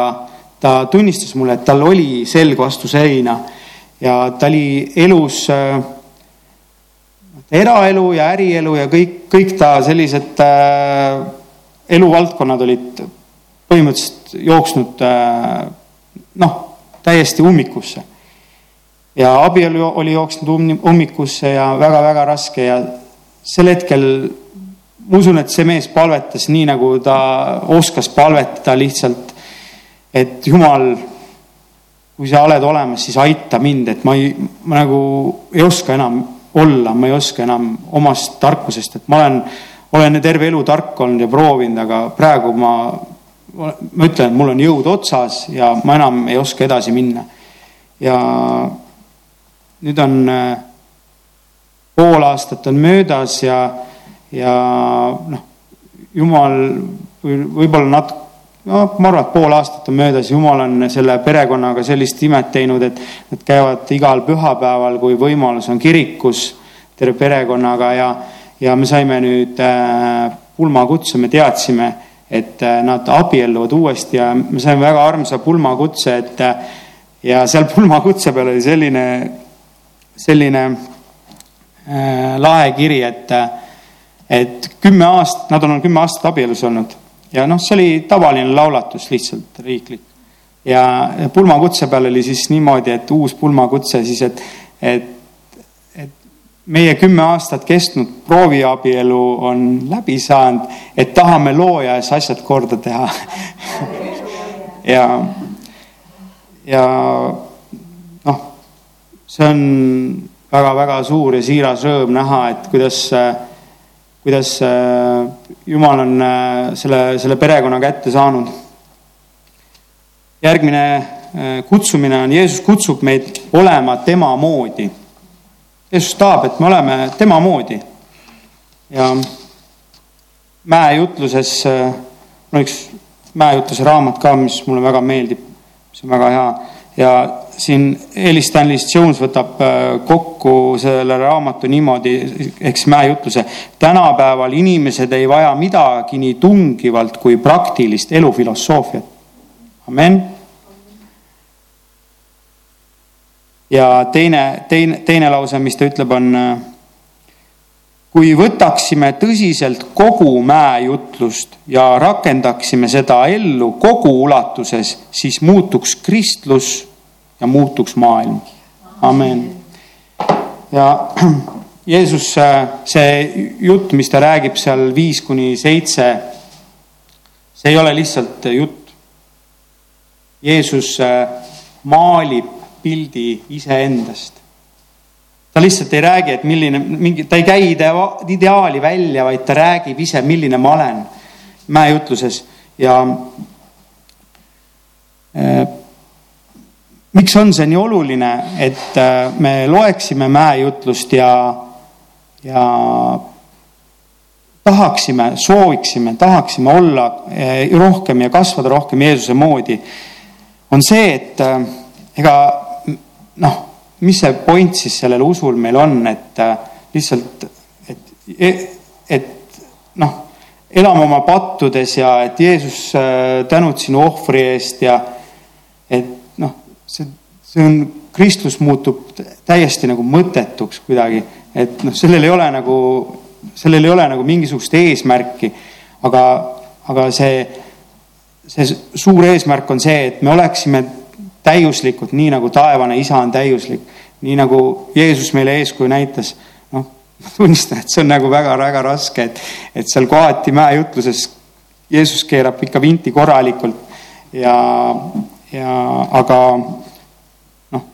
ta tunnistas mulle, et tal oli selg vastu seina ja ta oli elus äh, eraelu ja ärielu ja kõik, kõik ta sellised äh, eluvaldkonnad olid põhimõtteliselt jooksnud äh, noh, täiesti ummikusse. ja abielu oli jooksnud ummikusse ja väga-väga raske ja sel hetkel ma usun, et see mees palvetas nii, nagu ta oskas palvetada lihtsalt, et Jumal, kui sa oled olemas, siis aita mind, et ma ei, ma nagu ei oska enam olla, ma ei oska enam omast tarkusest, et ma olen, olen terve elu tark olnud ja proovinud, aga praegu ma, ma ütlen, et mul on jõud otsas ja ma enam ei oska edasi minna. ja nüüd on äh, pool aastat on möödas ja, ja noh, jumal võib-olla natuke no ma arvan, et pool aastat on möödas, jumal on selle perekonnaga sellist imet teinud, et nad käivad igal pühapäeval, kui võimalus on kirikus terve perekonnaga ja, ja me saime nüüd äh, pulmakutse, me teadsime, et äh, nad abielluvad uuesti ja me saime väga armsa pulmakutse, et äh, ja seal pulmakutse peal oli selline, selline äh, lahe kiri, et, et kümme aastat, nad on kümme aastat abielus olnud ja noh, see oli tavaline laulatus lihtsalt riiklik. ja pulmakutse peal oli siis niimoodi, et uus pulmakutse siis, et, et, et meie kümme aastat kestnud prooviabielu on läbi saanud, et tahame looja ees asjad korda teha ja, ja noh, see on väga-väga suur ja siiras rõõm näha, et kuidas kuidas äh, Jumal on äh, selle, selle perekonna kätte saanud. järgmine äh, kutsumine on, Jeesus kutsub meid olema tema moodi. Jeesus tahab, et me oleme tema moodi. ja mäejutluses, mul on üks mäejutluse raamat ka, mis mulle väga meeldib, mis on väga hea ja siin Elis Stanley Jones võtab äh, kokku selle raamatu niimoodi, eks mäejutluse. tänapäeval inimesed ei vaja midagi nii tungivalt kui praktilist elufilosoofiat. amen. ja teine, teine, teine lause, mis ta ütleb, on äh, kui võtaksime tõsiselt kogu mäejutlust ja rakendaksime seda ellu kogu ulatuses, siis muutuks kristlus ja muutuks maailm. amen. ja Jeesus, see jutt, mis ta räägib seal viis kuni seitse, see ei ole lihtsalt jutt. Jeesus äh, maalib pildi iseendast. ta lihtsalt ei räägi, et milline, mingi, ta ei käi ideaali välja, vaid ta räägib ise, milline ma olen mäejutluses ja äh, miks on see nii oluline, et äh, me loeksime mäejutlust ja, ja tahaksime, sooviksime, tahaksime olla äh, rohkem ja kasvada rohkem Jeesuse moodi, on see, et äh, ega noh, mis see point siis sellel usul meil on, et lihtsalt, et, e, et noh, elame oma pattudes ja et Jeesus, tänud sinu ohvri eest ja see, see on, kristlus muutub täiesti nagu mõttetuks kuidagi, et noh, sellel ei ole nagu, sellel ei ole nagu mingisugust eesmärki, aga, aga see, see suur eesmärk on see, et me oleksime täiuslikud, nii nagu taevane isa on täiuslik, nii nagu Jeesus meile eeskuju näitas. noh, ma tunnistan, et see on nagu väga-väga raske, et, et seal kohati mäejutluses Jeesus keerab ikka vinti korralikult ja, ja aga noh,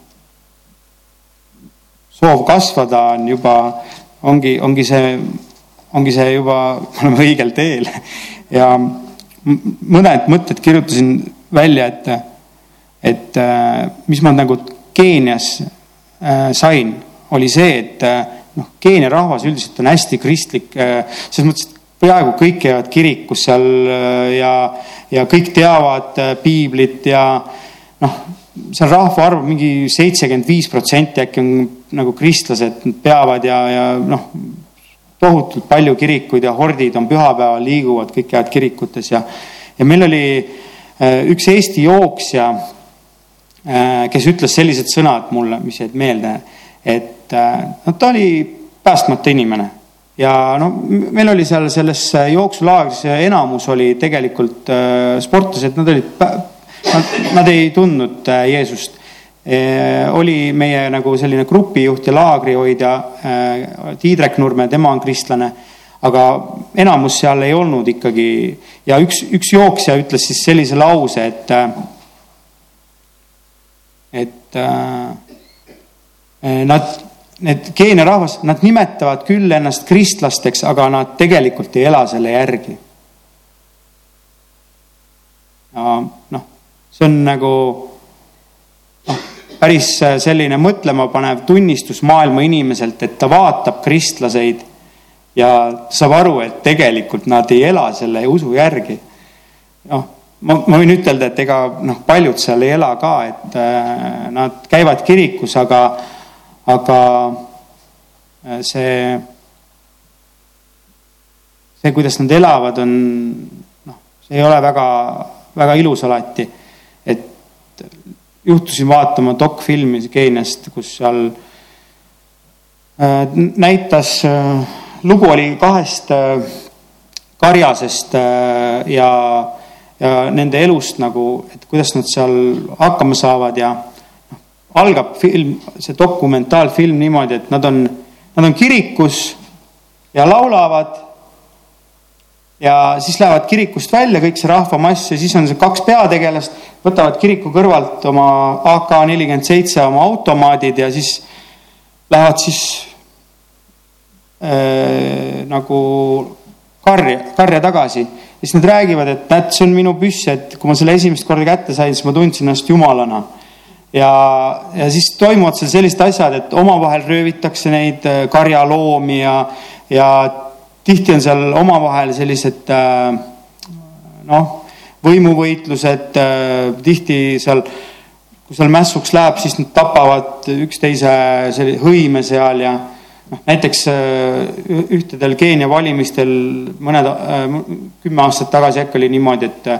soov kasvada on juba, ongi, ongi see ongi see juba, me oleme õigel teel. Ja mõned mõtted kirjutasin välja, et, et äh, mis ma nagu Keenias äh, sain, oli see, et noh, Keenia rahvas üldiselt on hästi kristlik, selles mõttes, et peaaegu kõik käivad kirikus seal ja, ja kõik teavad piiblit ja noh, seal rahvaarv mingi seitsekümmend viis protsenti äkki on nagu kristlased peavad ja, ja noh, tohutult palju kirikuid ja hordid on pühapäeval, liiguvad, kõik käivad kirikutes ja, ja meil oli äh, üks Eesti jooksja, äh, kes ütles sellised sõnad mulle, mis jäid meelde, et noh, ta oli päästmata inimene. Ja no meil oli seal selles jooksulaagris enamus oli tegelikult sportlased, nad olid, nad, nad ei tundnud Jeesust Eh, oli meie nagu selline grupijuht ja laagrihoidja eh, Tiidrek Nurme, tema on kristlane, aga enamus seal ei olnud ikkagi ja üks, üks jooksja ütles siis sellise lause, et, et nad, need Keenia rahvas, nad nimetavad küll ennast kristlasteks, aga nad tegelikult ei ela selle järgi. noh, see on nagu päris äh, selline mõtlemapanev tunnistus maailma inimeselt, et ta vaatab kristlaseid ja saab aru, et tegelikult nad ei ela selle usu järgi. noh, ma, ma võin ütelda, et ega noh, paljud seal ei ela ka, et äh, nad käivad kirikus, aga, aga äh, see, see, kuidas nad elavad, on noh, see ei ole väga, väga ilus alati. Juhtusin vaatama dokfilmi Keeniast, kus seal äh, näitas, äh, lugu oli kahest äh, karjasest ja, ja nende elust nagu, et kuidas nad seal hakkama saavad ja noh, algab film, see dokumentaalfilm niimoodi, et nad on, nad on kirikus ja laulavad ja siis lähevad kirikust välja kõik see rahvamass ja siis on see kaks peategelast, võtavad kiriku kõrvalt oma AK nelikümmend seitse oma automaadid ja siis lähevad siis äh, nagu karja, karja tagasi. ja siis nad räägivad, et näed, see on minu püss, et kui ma selle esimest korda kätte sain, siis ma tundsin ennast jumalana. ja, ja siis toimuvad seal sellised asjad, et omavahel röövitakse neid äh, karjaloomi ja, ja tihti on seal omavahel sellised äh, noh, võimuvõitlused, äh, tihti seal, kui seal mässuks läheb, siis nad tapavad üksteise hõime seal ja noh, näiteks äh, ühtedel Keenia valimistel mõned, kümme aastat tagasi äkki oli niimoodi, et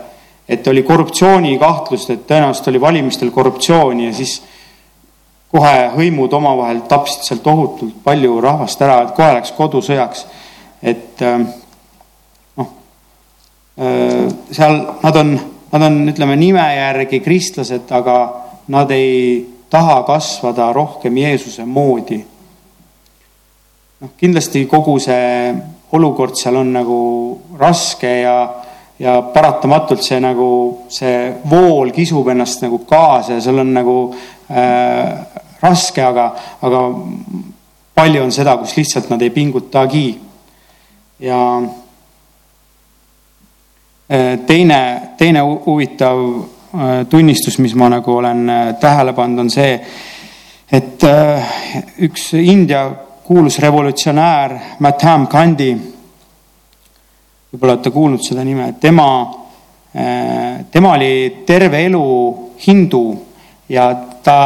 et oli korruptsioonikahtlust, et tõenäoliselt oli valimistel korruptsiooni ja siis kohe hõimud omavahel tapsid seal tohutult palju rahvast ära, et kohe läks kodusõjaks et äh, noh, äh, seal nad on, nad on, ütleme nime järgi kristlased, aga nad ei taha kasvada rohkem Jeesuse moodi. noh, kindlasti kogu see olukord seal on nagu raske ja, ja paratamatult see nagu, see vool kisub ennast nagu kaasa ja seal on nagu äh, raske, aga, aga palju on seda, kus lihtsalt nad ei pingutagi ja äh, teine, teine huvitav äh, tunnistus, mis ma nagu olen äh, tähele pannud, on see, et üks India kuulus revolutsionäär Mahatma Gandhi, võib-olla olete kuulnud seda nime, tema, tema oli terve elu hindu ja ta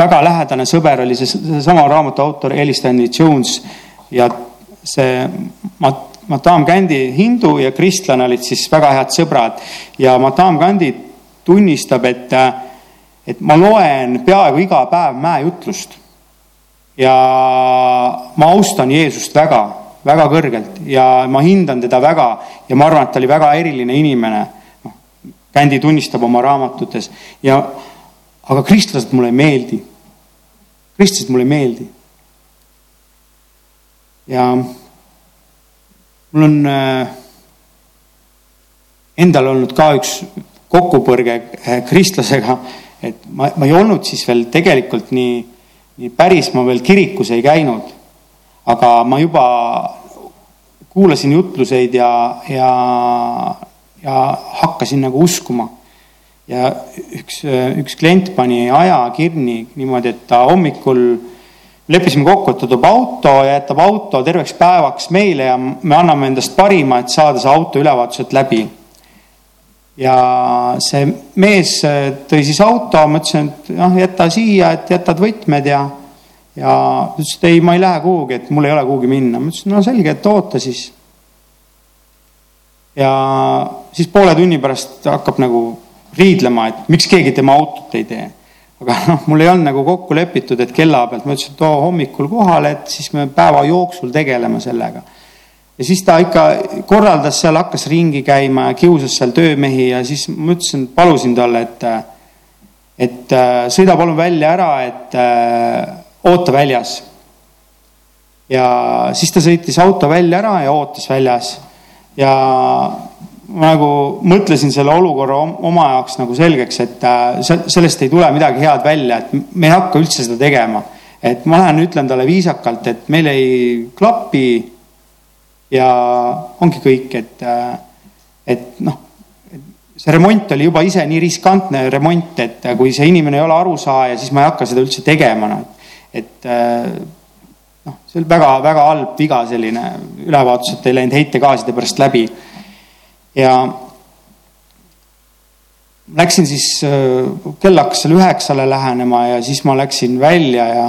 väga lähedane sõber oli see, seesama raamatu autor Elis Stanley Jones ja see Mat-, Mahatma Gandhi hindu ja kristlane olid siis väga head sõbrad. Ja Mahatma Gandhi tunnistab, et, et ma loen peaaegu iga päev mäejutlust. Ja ma austan Jeesust väga, väga kõrgelt. Ja ma hindan teda väga ja ma arvan, et ta oli väga eriline inimene. noh, Gandhi tunnistab oma raamatutes. Ja aga kristlased mulle ei meeldi. kristlased mulle ei meeldi ja mul on äh, endal olnud ka üks kokkupõrge äh, kristlasega, et ma, ma ei olnud siis veel tegelikult nii, nii päris, ma veel kirikus ei käinud. aga ma juba kuulasin jutluseid ja, ja, ja hakkasin nagu uskuma. ja üks, üks klient pani aja kinni niimoodi, et ta hommikul leppisime kokku, et ta toob auto ja jätab auto terveks päevaks meile ja me anname endast parima, et saada see auto ülevaatuselt läbi ja see mees äh, tõi siis auto, ma ütlesin, et noh, jäta siia, et jätad võtmed ja, ja ta ütles, et ei, ma ei lähe kuhugi, et mul ei ole kuhugi minna. ma ütlesin, no selge, et oota siis. ja siis poole tunni pärast hakkab nagu riidlema, et miks keegi tema autot ei tee. Aga noh, mul ei olnud nagu kokku lepitud, et kella pealt, ma ütlesin, et too hommikul kohale, et siis me päeva jooksul tegeleme sellega ja siis ta ikka korraldas seal, hakkas ringi käima ja kiusas seal töömehi ja siis ma ütlesin, palusin talle, et, et äh, sõida palun välja ära, et äh, oota väljas. ja siis ta sõitis auto välja ära ja ootas väljas. ja ma nagu mõtlesin selle olukorra oma jaoks nagu selgeks, et äh, sellest ei tule midagi head välja, et me ei hakka üldse seda tegema. et ma lähen ütlen talle viisakalt, et meil ei klapi ja ongi kõik, et, et noh, see remont oli juba ise nii riskantne remont, et kui see inimene ei ole arusaaja, siis ma ei hakka seda üldse tegema, noh. et noh, see oli väga-väga halb viga, selline ülevaatus, et ei läinud heitegaaside pärast läbi. Ja läksin siis, kell hakkas seal üheksale lähenema ja siis ma läksin välja ja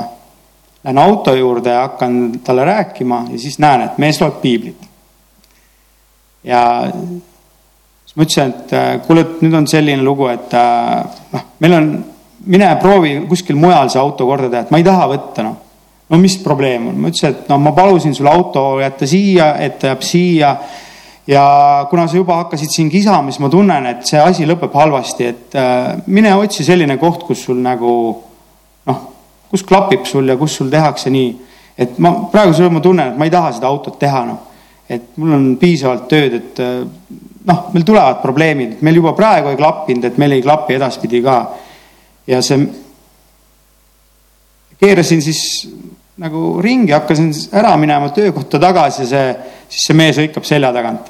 Lähen auto juurde ja hakkan talle rääkima ja siis näen, et mees loeb piiblit. ja siis ma ütlesin, et äh, kuule, et nüüd on selline lugu, et äh, noh, meil on, mine proovi kuskil mujal see auto korda teha, et ma ei taha võtta, noh. no mis probleem on, ma ütlesin, et no ma palusin sul auto jätta siia, et ta jääb siia ja kuna sa juba hakkasid siin kisama, siis ma tunnen, et see asi lõpeb halvasti, et äh, mine otsi selline koht, kus sul nagu noh, kus klapib sul ja kus sul tehakse nii. et ma praegusel juhul ma tunnen, et ma ei taha seda autot teha, noh. et mul on piisavalt tööd, et eh, noh, meil tulevad probleemid, meil juba praegu ei klappinud, et meil ei klapi edaspidi ka. ja see, keerasin siis nagu ringi, hakkasin ära minema töökohta tagasi, see, siis see mees hõikab selja tagant.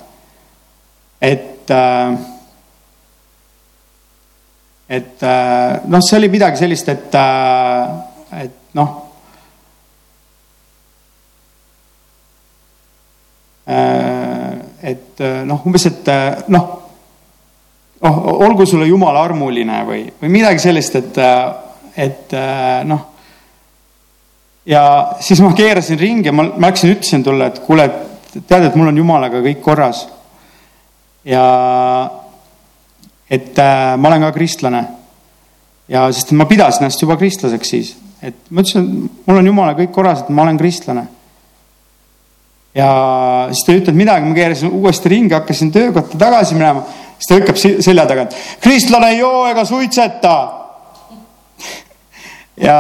et äh, et äh, noh, see oli midagi sellist, et äh, et noh et noh, umbes, et noh, noh, olgu sulle jumal armuline või, või midagi sellist, et, et noh. Ja siis ma keerasin ringi ja ma, ma läksin, ütlesin talle, et kuule, et tead, et mul on jumalaga kõik korras. ja et äh, ma olen ka kristlane. ja sest ma pidasin ennast juba kristlaseks siis et ma ütlesin, et mul on jumala kõik korras, et ma olen kristlane. ja siis ta ei ütelnud midagi, ma keerasin uuesti ringi, hakkasin töökotta tagasi minema, siis ta lükkab selja tagant. kristlane ei joo ega suitseta. ja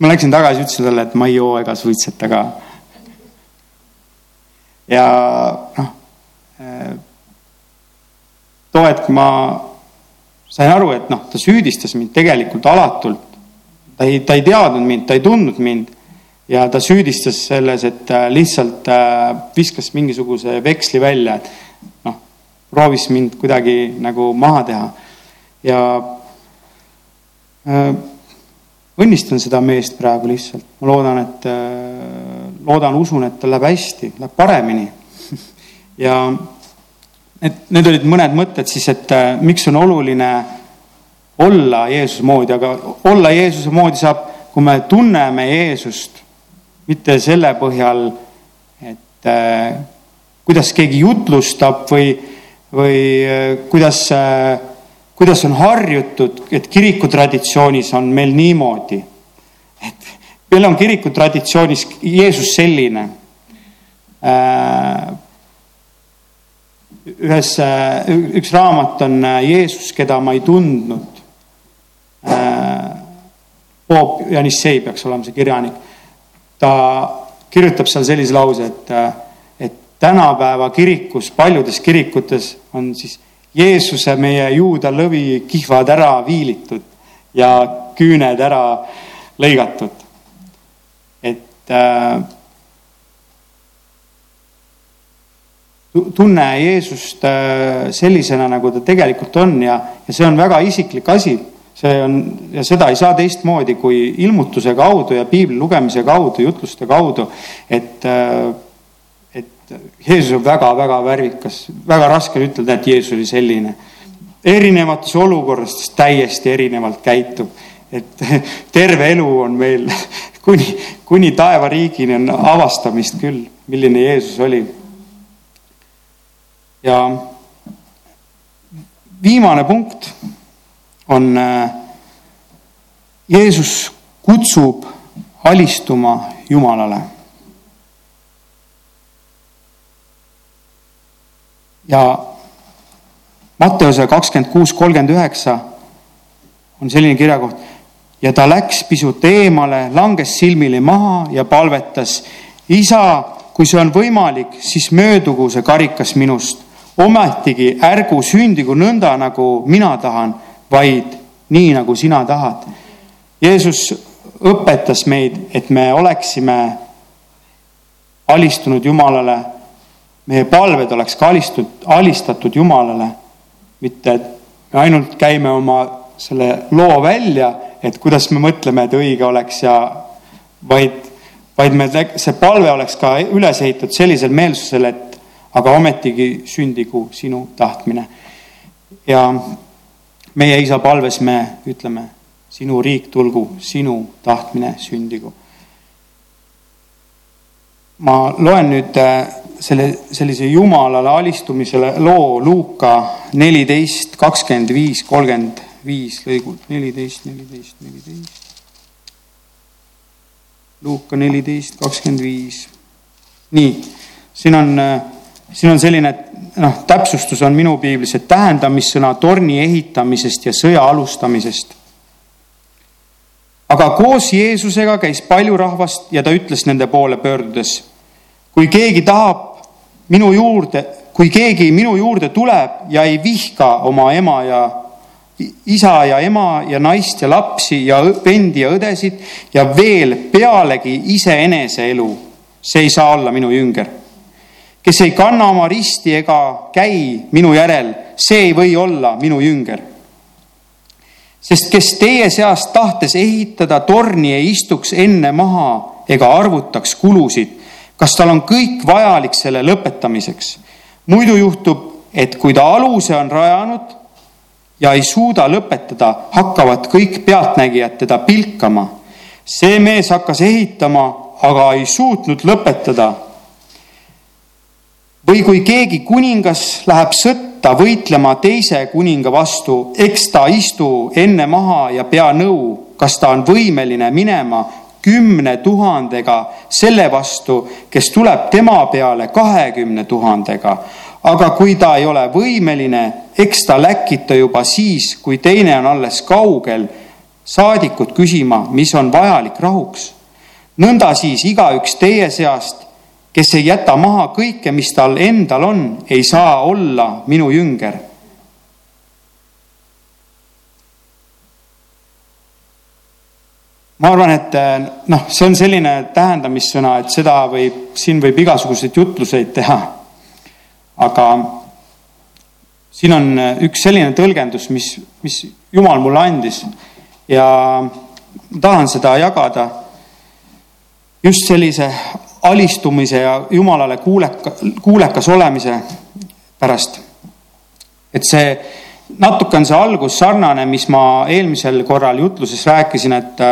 ma läksin tagasi, ütlesin talle, et ma ei joo ega suitseta ka. ja noh, eh, too hetk ma sain aru, et noh, ta süüdistas mind tegelikult alatult. ta ei, ta ei teadnud mind, ta ei tundnud mind ja ta süüdistas selles, et äh, lihtsalt äh, viskas mingisuguse veksli välja, et noh, proovis mind kuidagi nagu maha teha. ja äh, õnnistan seda meest praegu lihtsalt, ma loodan, et äh,, loodan, usun, et tal läheb hästi, läheb paremini. Ja et need olid mõned mõtted siis, et äh, miks on oluline olla Jeesuse moodi, aga olla Jeesuse moodi saab, kui me tunneme Jeesust, mitte selle põhjal, et äh, kuidas keegi jutlustab või, või äh, kuidas äh,, kuidas on harjutud, et kirikutraditsioonis on meil niimoodi. et meil on kirikutraditsioonis Jeesus selline äh, ühes, üks raamat on äh, Jeesus, keda ma ei tundnud. Äh, Janissei peaks olema see kirjanik. ta kirjutab seal sellise lause, et, äh, et tänapäeva kirikus, paljudes kirikutes on siis Jeesuse, meie juuda lõvi kihvad ära viilitud ja küüned ära lõigatud. et äh, tunne Jeesust äh, sellisena, nagu ta tegelikult on ja, ja see on väga isiklik asi. see on ja seda ei saa teistmoodi kui ilmutuse kaudu ja piibli lugemise kaudu, jutluste kaudu, et, äh, et Jeesus on väga-väga värvikas, väga raske on ütelda, et Jeesus oli selline. erinevates olukordades täiesti erinevalt käitub, et terve elu on meil kuni, kuni taevariigini on avastamist küll, milline Jeesus oli ja viimane punkt on äh, Jeesus kutsub alistuma Jumalale. Ja Matteuse kakskümmend kuus, kolmkümmend üheksa on selline kirjakoht ja ta läks pisut eemale, langes silmili maha ja palvetas. isa, kui see on võimalik, siis möödugu see karikas minust ometigi ärgu sündigu nõnda, nagu mina tahan, vaid nii, nagu sina tahad. Jeesus õpetas meid, et me oleksime alistunud Jumalale, meie palved oleks ka alistunud, alistatud Jumalale, mitte et me ainult käime oma selle loo välja, et kuidas me mõtleme, et õige oleks ja vaid, vaid me, see palve oleks ka üles ehitatud sellisel meelsusel, et aga ometigi sündigu sinu tahtmine. ja meie isa palves me ütleme, sinu riik tulgu, sinu tahtmine sündigu. ma loen nüüd äh, selle, sellise jumalale alistumisele loo Luuka neliteist, kakskümmend viis, kolmkümmend viis lõigud, neliteist, neliteist, neliteist. Luuka neliteist, kakskümmend viis. nii, siin on siin on selline noh, täpsustus on minu piiblis, et tähendamissõna torni ehitamisest ja sõja alustamisest. aga koos Jeesusega käis palju rahvast ja ta ütles nende poole pöördudes. kui keegi tahab minu juurde, kui keegi minu juurde tuleb ja ei vihka oma ema ja isa ja ema ja naist ja lapsi ja vendi ja õdesid ja veel pealegi iseenese elu, see ei saa olla minu jünger kes ei kanna oma risti ega käi minu järel, see ei või olla minu jünger. sest kes teie seast tahtes ehitada torni ei istuks enne maha ega arvutaks kulusid, kas tal on kõik vajalik selle lõpetamiseks. muidu juhtub, et kui ta aluse on rajanud ja ei suuda lõpetada, hakkavad kõik pealtnägijad teda pilkama. see mees hakkas ehitama, aga ei suutnud lõpetada või kui keegi kuningas läheb sõtta võitlema teise kuninga vastu, eks ta istu enne maha ja pea nõu, kas ta on võimeline minema kümne tuhandega selle vastu, kes tuleb tema peale kahekümne tuhandega. aga kui ta ei ole võimeline, eks ta läkita juba siis, kui teine on alles kaugel, saadikut küsima, mis on vajalik rahuks. nõnda siis igaüks teie seast kes ei jäta maha kõike, mis tal endal on, ei saa olla minu jünger. Ma arvan, et noh, see on selline tähendamissõna, et seda võib, siin võib igasuguseid jutluseid teha. aga siin on üks selline tõlgendus, mis, mis Jumal mulle andis ja tahan seda jagada just sellise alistumise ja Jumalale kuuleka, kuulekas olemise pärast. et see, natuke on see algus sarnane, mis ma eelmisel korral jutluses rääkisin, et,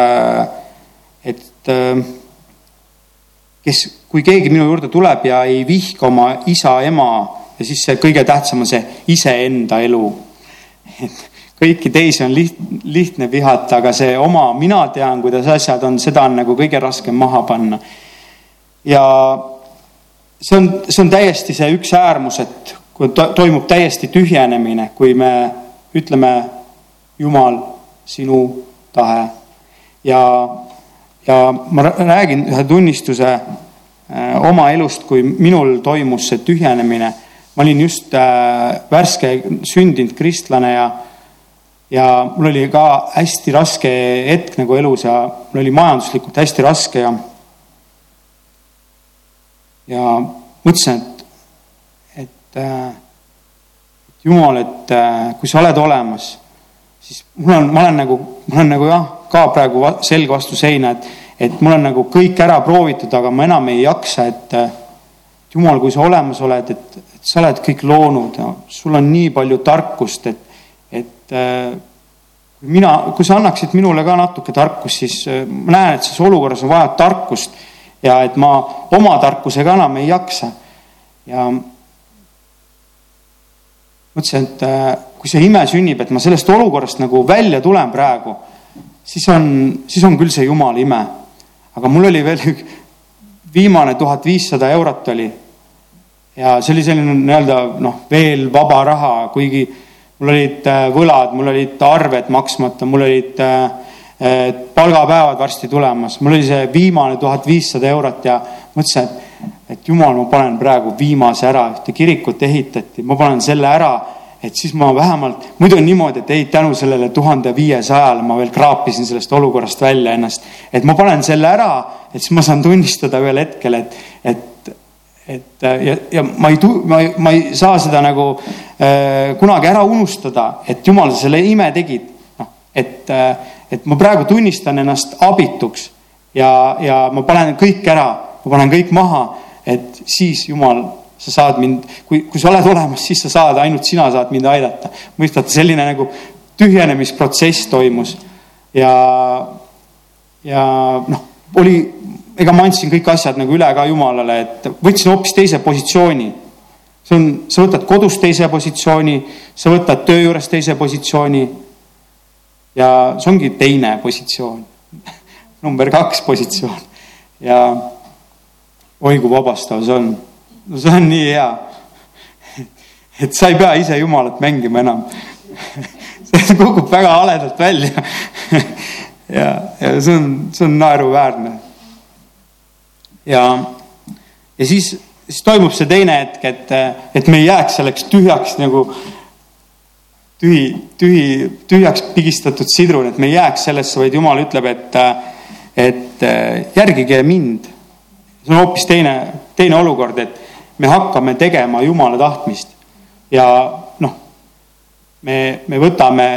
et kes, kui keegi minu juurde tuleb ja ei vihka oma isa, ema ja siis see kõige tähtsam on see iseenda elu. et kõiki teisi on liht, lihtne vihata, aga see oma, mina tean, kuidas asjad on, seda on nagu kõige raskem maha panna ja see on, see on täiesti see üks äärmus, et kui to toimub täiesti tühjenemine, kui me ütleme, Jumal, sinu tahe. ja, ja ma räägin ühe tunnistuse äh, oma elust, kui minul toimus see tühjenemine. ma olin just äh, värske sündinud kristlane ja, ja mul oli ka hästi raske hetk nagu elus ja mul oli majanduslikult hästi raske ja ja mõtlesin, et, et äh, Jumal, et äh, kui sa oled olemas, siis mul on, ma olen nagu, ma olen nagu jah, ka praegu selg vastu seina, et, et mul on nagu kõik ära proovitud, aga ma enam ei jaksa, et äh, Jumal, kui sa olemas oled, et, et sa oled kõik loonud ja sul on nii palju tarkust, et, et kui mina, kui sa annaksid minule ka natuke tarkust, siis ma näen, et selles olukorras on vaja tarkust ja et ma oma tarkusega enam ei jaksa. ja mõtlesin, et äh, kui see ime sünnib, et ma sellest olukorrast nagu välja tulen praegu, siis on, siis on küll see jumala ime. aga mul oli veel viimane tuhat viissada eurot oli. ja see oli selline nii-öelda noh, veel vaba raha, kuigi mul olid äh, võlad, mul olid arved maksmata, mul olid äh, palgapäevad varsti tulemas, mul oli see viimane tuhat viissada eurot ja mõtlesin, et et jumal, ma panen praegu viimase ära, ühte kirikut ehitati, ma panen selle ära, et siis ma vähemalt, muidu on niimoodi, et ei, tänu sellele tuhande viiesajale ma veel kraapisin sellest olukorrast välja ennast. et ma panen selle ära, et siis ma saan tunnistada ühel hetkel, et, et, et ja, ja ma ei, ma ei, ma ei saa seda nagu äh, kunagi ära unustada, et jumal, sa selle ime tegid. noh, et äh,, et ma praegu tunnistan ennast abituks ja, ja ma panen kõik ära ma panen kõik maha, et siis Jumal, sa saad mind, kui, kui sa oled olemas, siis sa saad, ainult sina saad mind aidata. mõistate, selline nagu tühjenemisprotsess toimus ja, ja noh, oli, ega ma andsin kõik asjad nagu üle ka Jumalale, et võtsin hoopis teise positsiooni. see on, sa võtad kodus teise positsiooni, sa võtad töö juures teise positsiooni. ja see ongi teine positsioon number kaks positsioon ja oi kui vabastav see on. no see on nii hea. et sa ei pea ise Jumalat mängima enam see kukub väga haledalt välja ja, ja see on, see on naeruväärne. ja, ja siis, siis toimub see teine hetk, et, et me ei jääks selleks tühjaks nagu tühi, tühi, tühjaks pigistatud sidrun, et me ei jääks sellesse, vaid Jumal ütleb, et, et järgige mind see on hoopis teine, teine olukord, et me hakkame tegema Jumala tahtmist ja noh, me, me võtame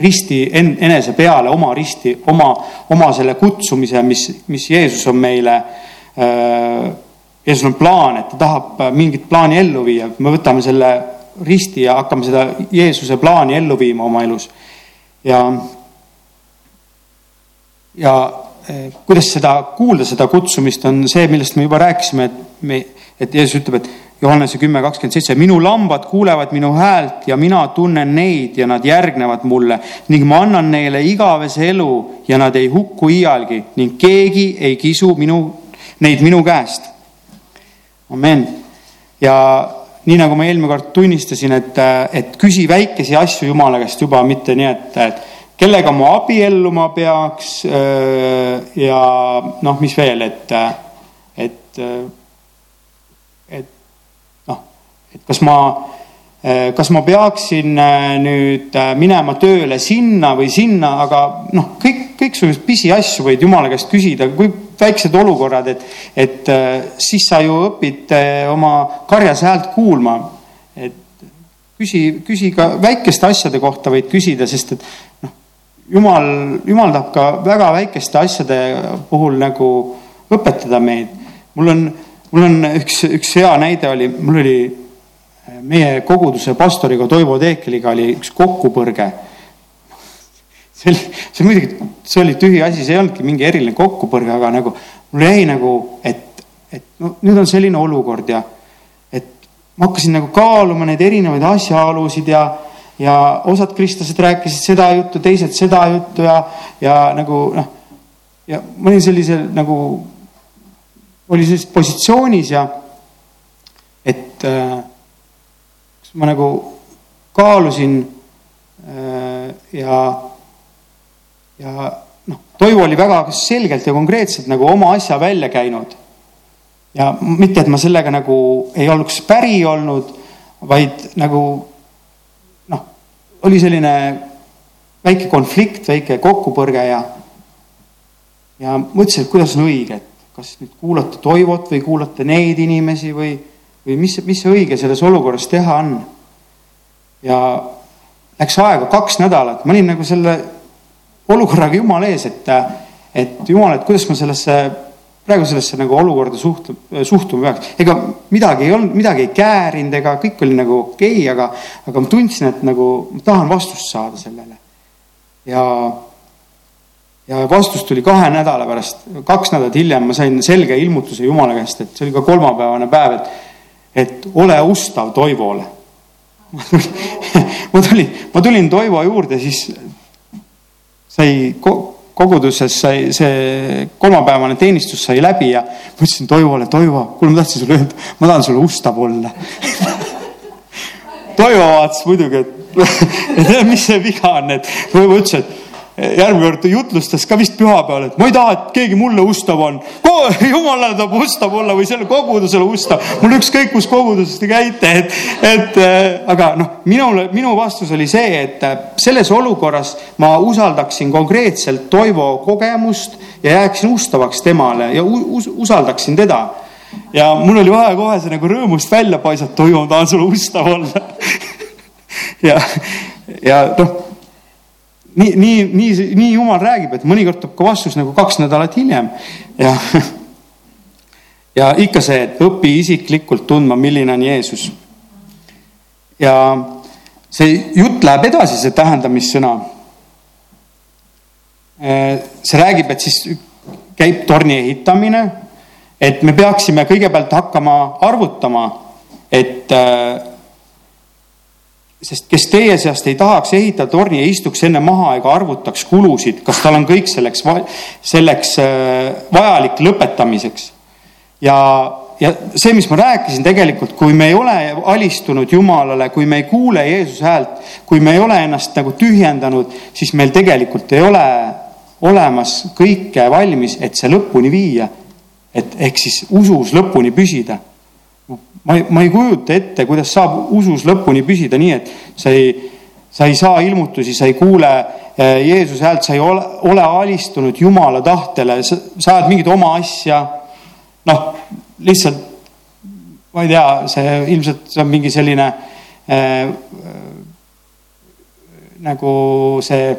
risti en, enese peale, oma risti, oma, oma selle kutsumise, mis, mis Jeesus on meile äh,. Jeesus on plaan, et ta tahab mingit plaani ellu viia, me võtame selle risti ja hakkame seda Jeesuse plaani ellu viima oma elus. ja, ja kuidas seda kuulda, seda kutsumist, on see, millest me juba rääkisime, et me, et Jeesus ütleb, et Johannese kümme kakskümmend seitse, minu lambad kuulevad minu häält ja mina tunnen neid ja nad järgnevad mulle ning ma annan neile igavese elu ja nad ei hukku iialgi ning keegi ei kisu minu, neid minu käest. amen. ja nii nagu ma eelmine kord tunnistasin, et, et küsi väikesi asju Jumala käest juba, mitte nii, et, et kellega ma abielluma peaks ja noh, mis veel, et, et, et noh, et kas ma, kas ma peaksin nüüd minema tööle sinna või sinna, aga noh, kõik, kõiksuguseid pisiasju võid jumala käest küsida, kui väiksed olukorrad, et, et siis sa ju õpid oma karjas häält kuulma. et küsi, küsi ka väikeste asjade kohta võid küsida, sest et noh jumal, jumal tahab ka väga väikeste asjade puhul nagu õpetada meid. mul on, mul on üks, üks hea näide oli, mul oli meie koguduse pastoriga Toivo Teekeliga oli üks kokkupõrge. see oli, see muidugi, see oli tühi asi, see ei olnudki mingi eriline kokkupõrge, aga nagu mul jäi nagu, et, et no nüüd on selline olukord ja et ma hakkasin nagu kaaluma neid erinevaid asjaolusid ja ja osad kristlased rääkisid seda juttu, teised seda juttu ja, ja nagu noh, ja ma olin sellisel nagu, oli sellises positsioonis ja et äh, ma nagu kaalusin äh, ja, ja noh, Toivo oli väga selgelt ja konkreetselt nagu oma asja välja käinud. ja mitte, et ma sellega nagu ei oleks päri olnud, vaid nagu oli selline väike konflikt, väike kokkupõrge ja, ja mõtlesin, et kuidas on õige, et kas nüüd kuulata Toivot või kuulata neid inimesi või, või mis, mis õige selles olukorras teha on. ja läks aega kaks nädalat, ma olin nagu selle olukorraga jumala ees, et, et jumal, et kuidas ma sellesse, praegu sellesse nagu olukorda suht-, suhtuma peaks. ega midagi ei olnud, midagi ei käärinud, ega kõik oli nagu okei okay,, aga, aga ma tundsin, et nagu ma tahan vastust saada sellele. ja, ja vastus tuli kahe nädala pärast, kaks nädalat hiljem ma sain selge ilmutuse Jumala käest, et see oli ka kolmapäevane päev, et, et ole ustav Toivole ma tulin, ma tulin Toivo juurde, siis sai koguduses sai see kolmapäevane teenistus sai läbi ja ma ütlesin Toivole, Toivo, kuule, ma tahtsin sulle öelda, ma tahan sulle ustav olla Toivo vaatas muidugi, et mis see viga on, et Toivo ütles, et järgmine kord jutlustas ka vist pühapäeval, et ma ei taha, et keegi mulle ustav on. jumalale tahab ustav olla või selle kogudusele ustav. mul ükskõik, kus koguduses te käite, et, et äh, aga noh, minule, minu vastus oli see, et äh, selles olukorras ma usaldaksin konkreetselt Toivo kogemust ja jääksin ustavaks temale ja us usaldaksin teda. ja mul oli vaja kohe see nagu rõõmust välja paisata, Toivo, ma tahan sulle ustav olla ja, ja noh nii, nii, nii, nii jumal räägib, et mõnikord tuleb ka vastus nagu kaks nädalat hiljem ja, ja ikka see, et õpi isiklikult tundma, milline on Jeesus. ja see jutt läheb edasi, see tähendamissõna. see räägib, et siis käib torni ehitamine, et me peaksime kõigepealt hakkama arvutama, et sest kes teie seast ei tahaks ehitada torni ja istuks enne maha ega arvutaks kulusid, kas tal on kõik selleks, selleks äh, vajalik lõpetamiseks. ja, ja see, mis ma rääkisin tegelikult, kui me ei ole alistunud Jumalale, kui me ei kuule Jeesuse häält, kui me ei ole ennast nagu tühjendanud, siis meil tegelikult ei ole olemas kõike valmis, et see lõpuni viia. et ehk siis usus lõpuni püsida ma ei, ma ei kujuta ette, kuidas saab usus lõpuni püsida nii, et sa ei, sa ei saa ilmutusi, sa ei kuule eh, Jeesuse häält, sa ei ole, ole alistunud Jumala tahtele, sa ajad mingit oma asja. noh, lihtsalt ma ei tea, see ilmselt see on mingi selline äh, nagu see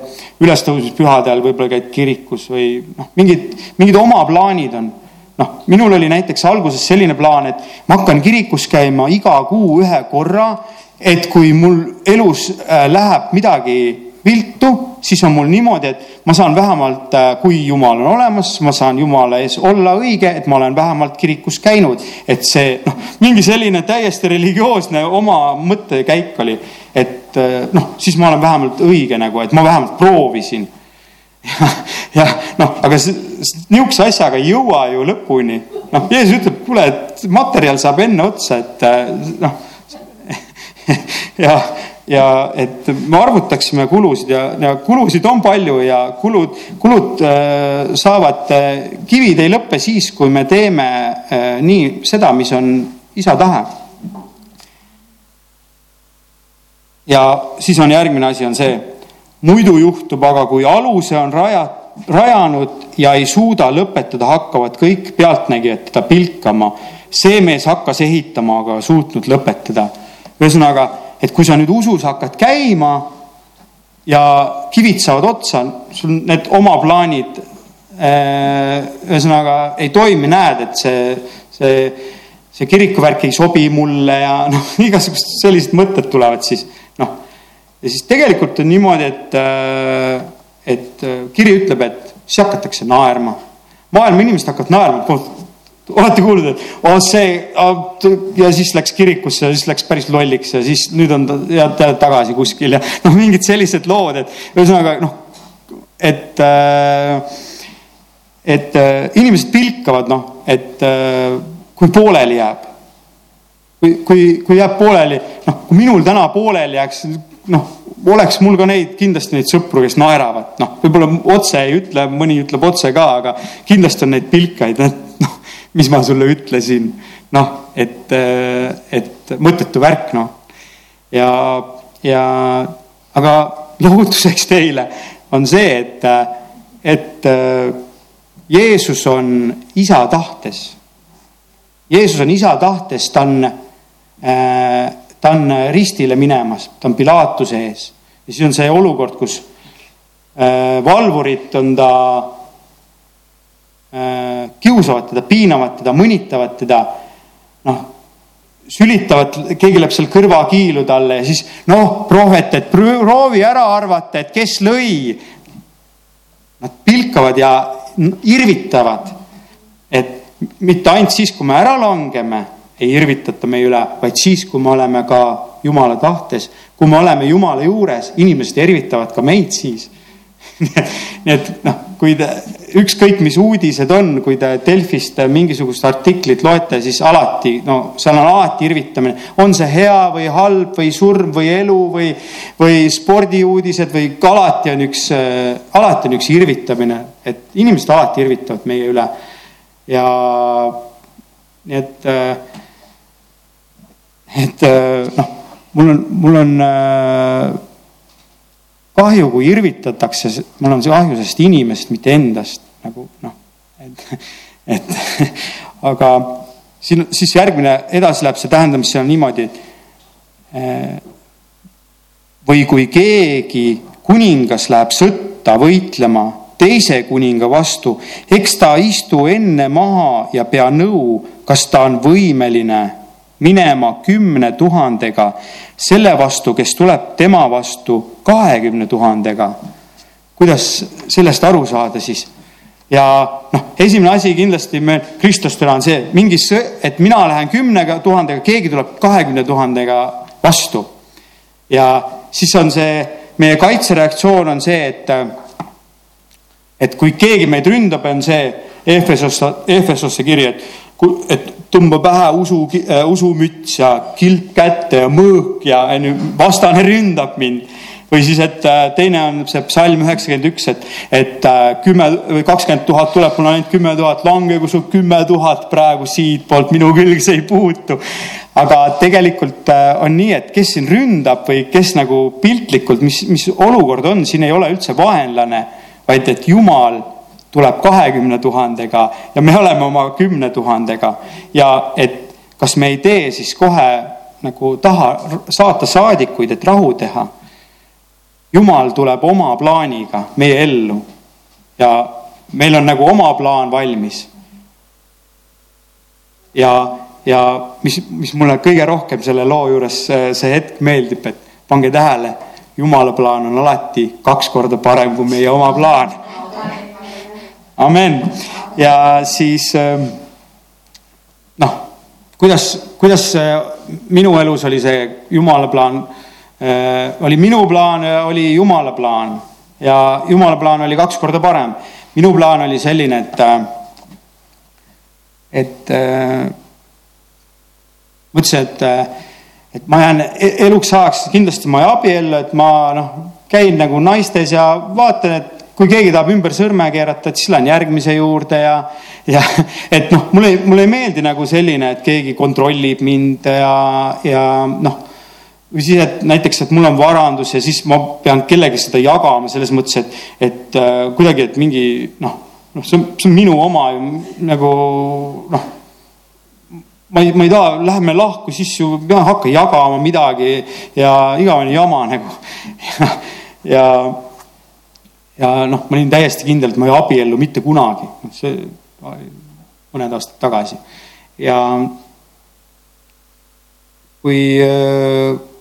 ülestõusmispühade ajal võib-olla käid kirikus või noh, mingid, mingid oma plaanid on noh, minul oli näiteks alguses selline plaan, et ma hakkan kirikus käima iga kuu ühe korra, et kui mul elus äh, läheb midagi viltu, siis on mul niimoodi, et ma saan vähemalt, äh, kui Jumal on olemas, ma saan Jumala ees olla õige, et ma olen vähemalt kirikus käinud. et see noh, mingi selline täiesti religioosne oma mõttekäik oli, et äh, noh, siis ma olen vähemalt õige nagu, et ma vähemalt proovisin ja, ja noh, aga nihukese asjaga ei jõua ju lõpuni. noh, Jeesus ütleb, kuule, et materjal saab enne otsa, et äh, noh. ja, ja et me arvutaksime kulusid ja, ja kulusid on palju ja kulud, kulud äh, saavad, äh, kivid ei lõppe siis, kui me teeme äh, nii seda, mis on isa tahe. ja siis on järgmine asi on see muidu juhtub aga, kui aluse on raja, rajanud ja ei suuda lõpetada, hakkavad kõik pealtnägijad teda pilkama. see mees hakkas ehitama, aga suutnud lõpetada. ühesõnaga, et kui sa nüüd usus hakkad käima ja kivid saavad otsa, sul need oma plaanid äh, ühesõnaga ei toimi, näed, et see, see, see kirikuvärk ei sobi mulle ja noh, igasugused sellised mõtted tulevad siis noh ja siis tegelikult on niimoodi, et, äh, et äh, kiri ütleb, et siis hakatakse naerma. maailma inimesed hakkavad naerma, olete kuulnud, et oh, see ja siis läks kirikusse ja siis läks päris lolliks ja siis nüüd on ta ja tagasi kuskil ja noh, mingid sellised lood, et ühesõnaga noh, et äh, et inimesed pilkavad, noh, et kui pooleli jääb. kui, kui, kui jääb pooleli, noh, kui minul täna pooleli jääks, noh, oleks mul ka neid, kindlasti neid sõpru, kes naeravad, noh, võib-olla otse ei ütle, mõni ütleb otse ka, aga kindlasti on neid pilkaid, et noh, mis ma sulle ütlesin, noh, et, et mõttetu värk, noh. ja, ja aga lohutuseks teile on see, et, et Jeesus on isa tahtes. Jeesus on isa tahtes, ta on äh,, ta on ristile minemas, ta on Pilaatuse ees ja siis on see olukord, kus äh, valvurid on ta äh,, kiusavad teda, piinavad teda, mõnitavad teda, noh, sülitavad, keegi läheb seal kõrvakiilu talle ja siis noh, prohvet, et proovi ära arvata, et kes lõi. Nad pilkavad ja irvitavad, et mitte ainult siis, kui me ära langeme, ei irvitata meie üle, vaid siis, kui me oleme ka Jumala tahtes kui me oleme Jumala juures, inimesed ervitavad ka meid siis nii et noh, kui te, ükskõik mis uudised on, kui te Delfist mingisugust artiklit loete, siis alati, no seal on alati irvitamine. on see hea või halb või surm või elu või, või spordiuudised või alati on üks, alati on üks irvitamine, et inimesed alati irvitavad meie üle. ja nii et, et noh mul on, mul on äh, kahju, kui irvitatakse, mul on kahju sellest inimesest, mitte endast nagu noh, et, et aga siin siis järgmine edasi läheb see tähendamisse on niimoodi, et äh, või kui keegi kuningas läheb sõtta võitlema teise kuninga vastu, eks ta istu enne maha ja pea nõu, kas ta on võimeline minema kümne tuhandega selle vastu, kes tuleb tema vastu kahekümne tuhandega. kuidas sellest aru saada siis? ja noh, esimene asi kindlasti me kristlastena on see, mingi, et mina lähen kümne tuhandega, keegi tuleb kahekümne tuhandega vastu. ja siis on see, meie kaitsereaktsioon on see, et, et kui keegi meid ründab, on see Efesosse, Efesosse kiri, et, et tõmba pähe usu, äh, usumüts ja kilp kätte ja mõõk ja onju, vastane ründab mind. või siis, et äh, teine on see psalm üheksakümmend üks, et, et äh, kümme või kakskümmend tuhat tuleb, mul on ainult kümme tuhat, langegu su kümme tuhat praegu siitpoolt minu külge, see ei puutu. aga tegelikult on nii, et kes siin ründab või kes nagu piltlikult, mis, mis olukord on, siin ei ole üldse vaenlane, vaid et Jumal tuleb kahekümne tuhandega ja me oleme oma kümne tuhandega ja et kas me ei tee siis kohe nagu taha saata saadikuid, et rahu teha. jumal tuleb oma plaaniga meie ellu ja meil on nagu oma plaan valmis. ja, ja mis, mis mulle kõige rohkem selle loo juures see hetk meeldib, et pange tähele, jumala plaan on alati kaks korda parem kui meie oma plaan amen. ja siis ähm, noh, kuidas, kuidas minu elus oli see jumala plaan, äh, oli minu plaan oli jumala plaan ja jumala plaan oli kaks korda parem. minu plaan oli selline, et, äh, et äh, mõtlesin, et, et ma jään e-, eluks ajaks kindlasti ma ei abiellu, et ma noh, käin nagu naistes ja vaatan, et kui keegi tahab ümber sõrme keerata, et siis lähen järgmise juurde ja, ja et noh, mulle, mulle ei meeldi nagu selline, et keegi kontrollib mind ja, ja noh, või siis, et näiteks, et mul on varandus ja siis ma pean kellegi seda jagama selles mõttes, et, et äh, kuidagi, et mingi noh, noh, see on, see on minu oma ju nagu noh ma ei, ma ei taha, läheme lahku, siis ju hakka jagama midagi ja igavene jama nagu. ja, ja ja noh, ma olin täiesti kindel, et ma ei abiellu mitte kunagi, noh see mõned aastad tagasi. Ja kui,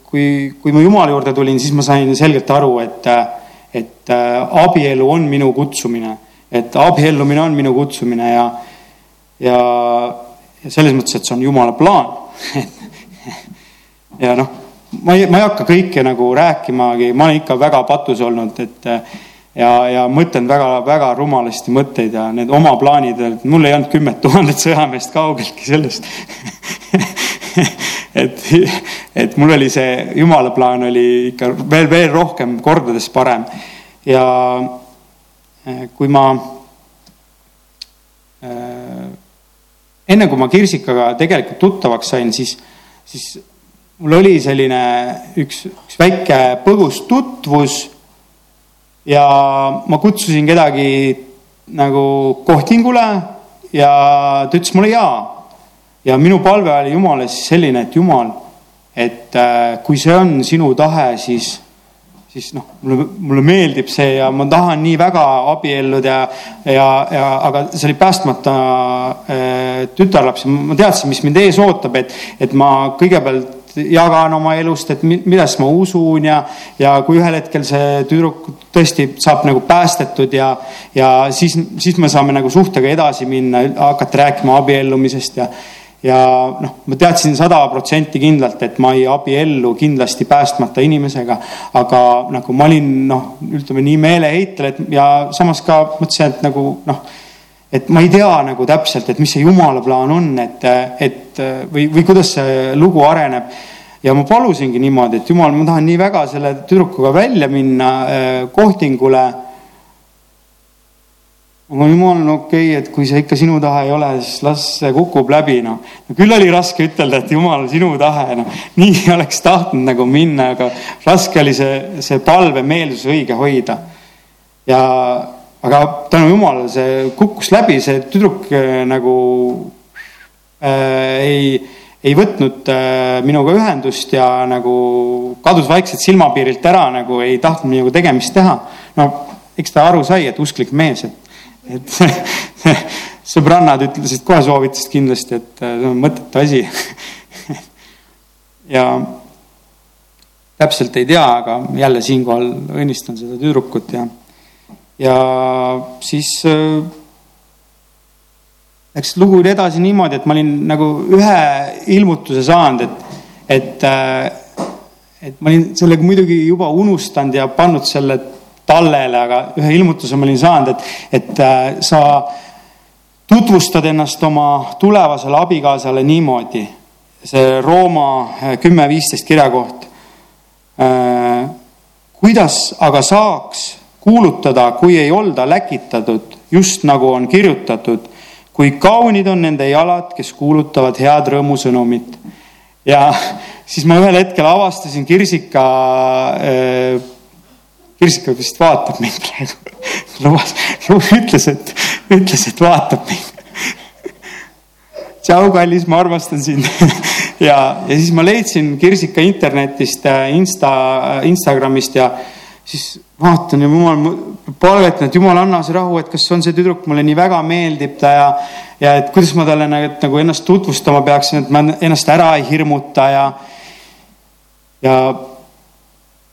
kui, kui ma Jumala juurde tulin, siis ma sain selgelt aru, et, et abielu on minu kutsumine, et abiellumine on minu kutsumine ja, ja, ja selles mõttes, et see on Jumala plaan. Ja noh, ma ei, ma ei hakka kõike nagu rääkimagi, ma olen ikka väga patus olnud, et ja, ja mõtlen väga-väga rumalasti mõtteid ja need oma plaanid, et mul ei olnud kümmet tuhandet sõjameest kaugeltki sellest et, et mul oli see jumala plaan oli ikka veel, veel rohkem kordades parem. ja eh, kui ma äh, enne kui ma Kirsikaga tegelikult tuttavaks sain, siis, siis mul oli selline üks, üks väike põgus tutvus ja ma kutsusin kedagi nagu kohtingule ja ta ütles mulle jaa. ja minu palve oli Jumala siis selline, et Jumal, et äh, kui see on sinu tahe, siis siis noh, mulle, mulle meeldib see ja ma tahan nii väga abielluda ja, ja, ja aga see oli päästmata äh, tütarlaps ma teadsin, mis mind ees ootab, et, et ma kõigepealt jagan oma elust, et millest ma usun ja, ja kui ühel hetkel see tüdruk tõesti saab nagu päästetud ja, ja siis, siis me saame nagu suhtega edasi minna, hakata rääkima abiellumisest ja ja noh, ma teadsin sada protsenti kindlalt, et ma ei abiellu kindlasti päästmata inimesega, aga nagu ma olin noh, ütleme nii meeleheitel, et ja samas ka mõtlesin, et nagu noh, et ma ei tea nagu täpselt, et mis see jumala plaan on, et, et või, või kuidas see lugu areneb. ja ma palusingi niimoodi, et jumal, ma tahan nii väga selle tüdrukuga välja minna eh, kohtingule aga jumal, no okei okay,, et kui see ikka sinu tahe ei ole, siis las see kukub läbi, noh. no küll oli raske ütelda, et jumal, sinu tahe, noh. nii oleks tahtnud nagu minna, aga raske oli see, see palve meelsuse õige hoida. ja, aga tänu jumalale see kukkus läbi, see tüdruk äh, nagu äh, ei, ei võtnud äh, minuga ühendust ja nagu kadus vaikselt silmapiirilt ära, nagu ei tahtnud minuga tegemist teha. no eks ta aru sai, et usklik mees, et et sõbrannad ütlesid, kohe soovitasid kindlasti, et see on mõttetu asi ja täpselt ei tea, aga jälle siinkohal õnnistan seda tüdrukut ja, ja siis äh, läks lugu edasi niimoodi, et ma olin nagu ühe ilmutuse saanud, et, et, äh, et ma olin sellega muidugi juba unustanud ja pannud selle tallele, aga ühe ilmutuse ma olin saanud, et, et äh, sa tutvustad ennast oma tulevasele abikaasale niimoodi. see Rooma kümme viisteist kirjakoht. Äh, kuidas aga saaks kuulutada, kui ei olda läkitatud, just nagu on kirjutatud, kui kaunid on nende jalad, kes kuulutavad head rõõmusõnumit. ja siis ma ühel hetkel avastasin Kirsika Kirsika vist vaatab mind praegu. lubas, ütles, et, ütles, et vaatab mind. tšau, kallis, ma armastan sind ja, ja siis ma leidsin Kirsika internetist, äh, Insta, äh, Instagramist ja siis vaatan ja jumal, palvetan, et jumal, anna see rahu, et kas on see tüdruk, mulle nii väga meeldib ta ja, ja et kuidas ma talle nagu, nagu ennast tutvustama peaksin, et ma ennast ära ei hirmuta ja, ja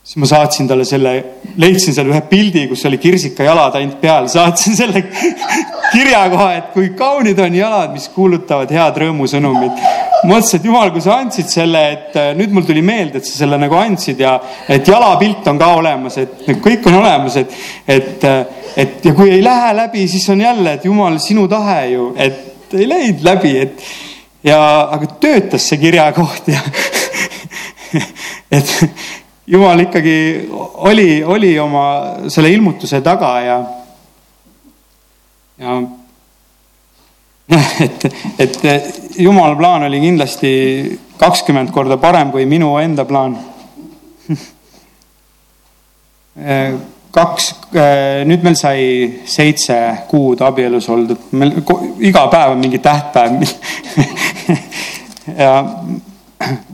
siis ma saatsin talle selle, leidsin seal ühe pildi, kus oli kirsika jalad ainult peal, saatsin selle kirja kohe, et kui kaunid on jalad, mis kuulutavad head rõõmusõnumit. Mõtlesin, et jumal, kui sa andsid selle, et äh, nüüd mul tuli meelde, et sa selle nagu andsid ja et jalapilt on ka olemas, et kõik on olemas, et, et, äh, et ja kui ei lähe läbi, siis on jälle, et jumal, sinu tahe ju, et ei läinud läbi, et ja, aga töötas see kirjakoht ja et jumal ikkagi oli, oli oma selle ilmutuse taga ja, ja et, et jumala plaan oli kindlasti kakskümmend korda parem kui minu enda plaan. Kaks, nüüd meil sai seitse kuud abielus oldud, meil iga päev on mingi tähtpäev ja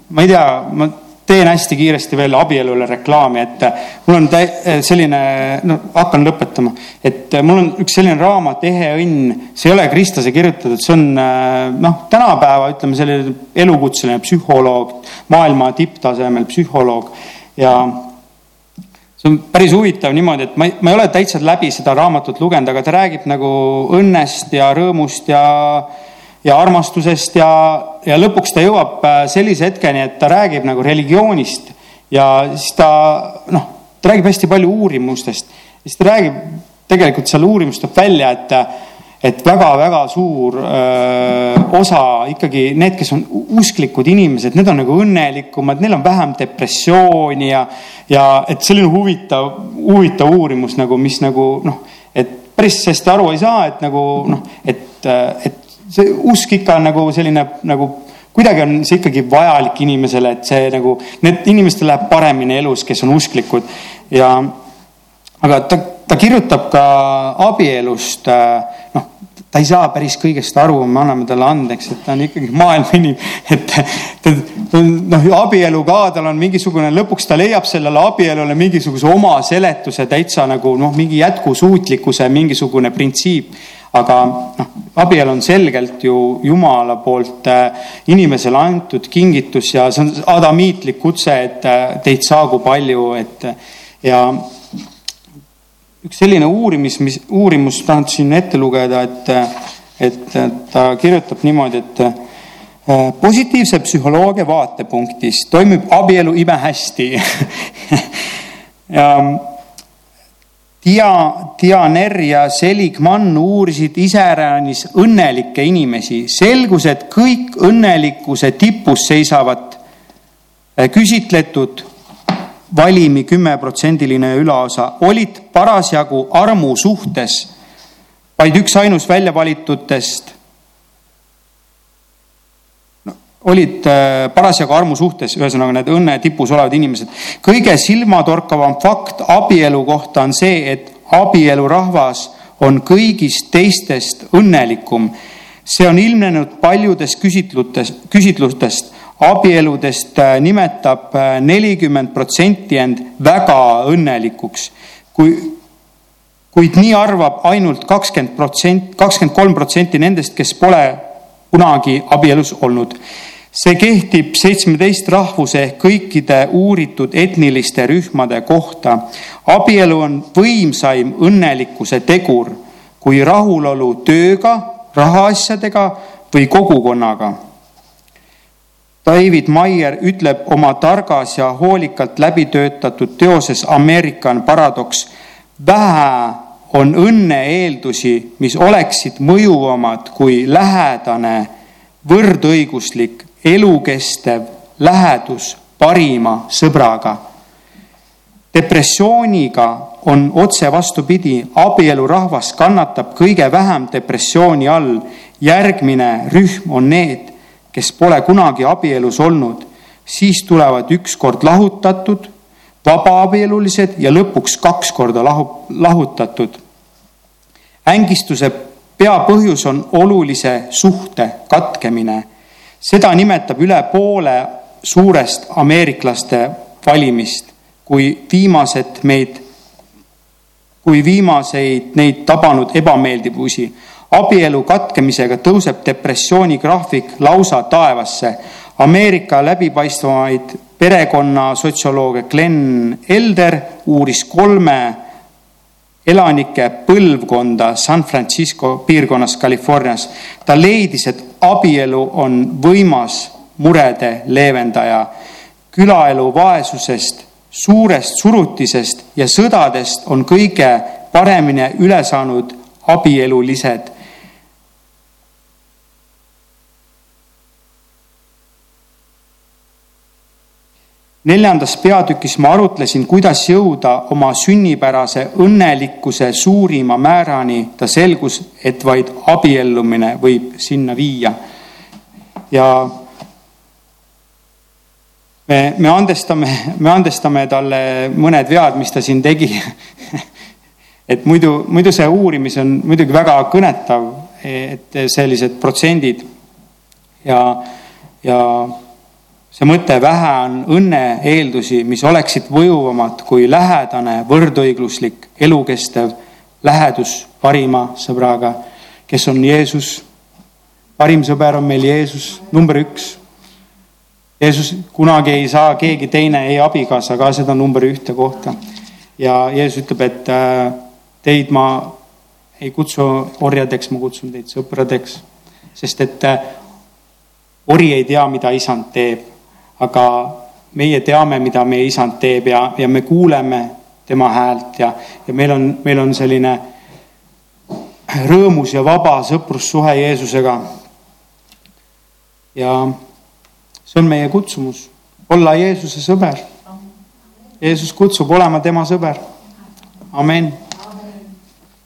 ma ei tea, ma teen hästi kiiresti veel abielule reklaami, et mul on selline, no hakkan lõpetama, et mul on üks selline raamat, Ehe õnn, see ei ole kristlase kirjutatud, see on noh, tänapäeva ütleme, selline elukutseline psühholoog, maailma tipptasemel psühholoog. Ja see on päris huvitav niimoodi, et ma ei, ma ei ole täitsa läbi seda raamatut lugenud, aga ta räägib nagu õnnest ja rõõmust ja ja armastusest ja, ja lõpuks ta jõuab äh, sellise hetkeni, et ta räägib nagu religioonist ja siis ta noh, ta räägib hästi palju uurimustest. siis ta räägib, tegelikult seal uurimus tuleb välja, et, et väga-väga suur öö, äh, osa ikkagi need, kes on usklikud inimesed, need on nagu õnnelikumad, neil on vähem depressiooni ja, ja et selline huvitav, huvitav uurimus nagu, mis nagu noh, et päris hästi aru ei saa, et nagu noh, et, et see usk ikka on nagu selline nagu kuidagi on see ikkagi vajalik inimesele, et see nagu, need inimestel läheb paremini elus, kes on usklikud. Ja aga ta ta kirjutab ka abielust, noh, ta ei saa päris kõigest aru, me anname talle andeks, et ta on ikkagi maailma inimene, et ta, ta noh, abielu ka, tal on mingisugune, lõpuks ta leiab sellele abielule mingisuguse oma seletuse täitsa nagu noh, mingi jätkusuutlikkuse mingisugune printsiip. Aga noh, abielu on selgelt ju Jumala poolt äh, inimesele antud kingitus ja see on adamiitlik kutse, et äh, teid saagu palju, et ja üks selline uurimis, mis, uurimus tahtsin ette lugeda, et, et ta kirjutab niimoodi, et äh, positiivse psühholoogia vaatepunktist toimib abielu imehästi. Ja Dia, Dianer ja Seligman uurisid iseäranis õnnelikke inimesi. selgus, et kõik õnnelikkuse tipus seisavad äh, küsitletud valimi kümneprotsendiline ülaosa olid parasjagu armu suhtes. vaid üksainus välja valitutest no, olid äh, parasjagu armu suhtes, ühesõnaga need õnne tipus olevad inimesed. kõige silmatorkavam fakt abielu kohta on see, et abielurahvas on kõigist teistest õnnelikum. see on ilmnenud paljudes küsitlutes, küsitlustest abieludest äh, nimetab äh, nelikümmend protsenti end väga õnnelikuks. kui, kuid nii arvab ainult kakskümmend protsenti, kakskümmend kolm protsenti nendest, kes pole kunagi abielus olnud. See kehtib seitsmeteist rahvuse ehk kõikide uuritud etniliste rühmade kohta. abielu on võimsaim õnnelikkuse tegur kui rahulolu tööga, rahaasjadega või kogukonnaga David Maier ütleb oma targas ja hoolikalt läbi töötatud teoses American Paradox. vähe on õnne eeldusi, mis oleksid mõjuvamad kui lähedane, võrdõiguslik, elukestev lähedus parima sõbraga. depressiooniga on otse vastupidi, abielurahvas kannatab kõige vähem depressiooni all. järgmine rühm on need kes pole kunagi abielus olnud, siis tulevad ükskord lahutatud, vabaabielulised ja lõpuks kaks korda lahu, lahutatud. ängistuse peapõhjus on olulise suhte katkemine. Seda nimetab üle poole suurest ameeriklaste valimist, kui viimased meid, kui viimaseid neid tabanud ebameeldivusi abielu katkemisega tõuseb depressiooni graafik lausa taevasse. Ameerika läbipaistvamaid perekonnasotsiolooge Glen Elder uuris kolme elanike põlvkonda San Francisco piirkonnas Californias. ta leidis, et abielu on võimas murede leevendaja. külaelu vaesusest, suurest surutisest ja sõdadest on kõige paremini üle saanud abielulised neljandas peatükis ma arutlesin, kuidas jõuda oma sünnipärase õnnelikkuse suurima määrani. ta selgus, et vaid abiellumine võib sinna viia. ja me, me andestame, me andestame talle mõned vead, mis ta siin tegi et muidu, muidu see uurimis on muidugi väga kõnetav, et sellised protsendid ja, ja see mõte, vähe on õnne eeldusi, mis oleksid mõjuvamad kui lähedane, võrdõiguslik, elukestev lähedus parima sõbraga, kes on Jeesus. parim sõber on meil Jeesus, number üks. Jeesus, kunagi ei saa keegi teine, ei abikaasa ka seda number ühte kohta. ja Jeesus ütleb, et äh, teid ma ei kutsu orjadeks, ma kutsun teid sõpradeks, sest et äh, ori ei tea, mida isand teeb aga meie teame, mida meie isand teeb ja, ja me kuuleme tema häält ja, ja meil on, meil on selline rõõmus ja vaba sõprussuhe Jeesusega. ja see on meie kutsumus, olla Jeesuse sõber. Jeesus kutsub olema tema sõber. amen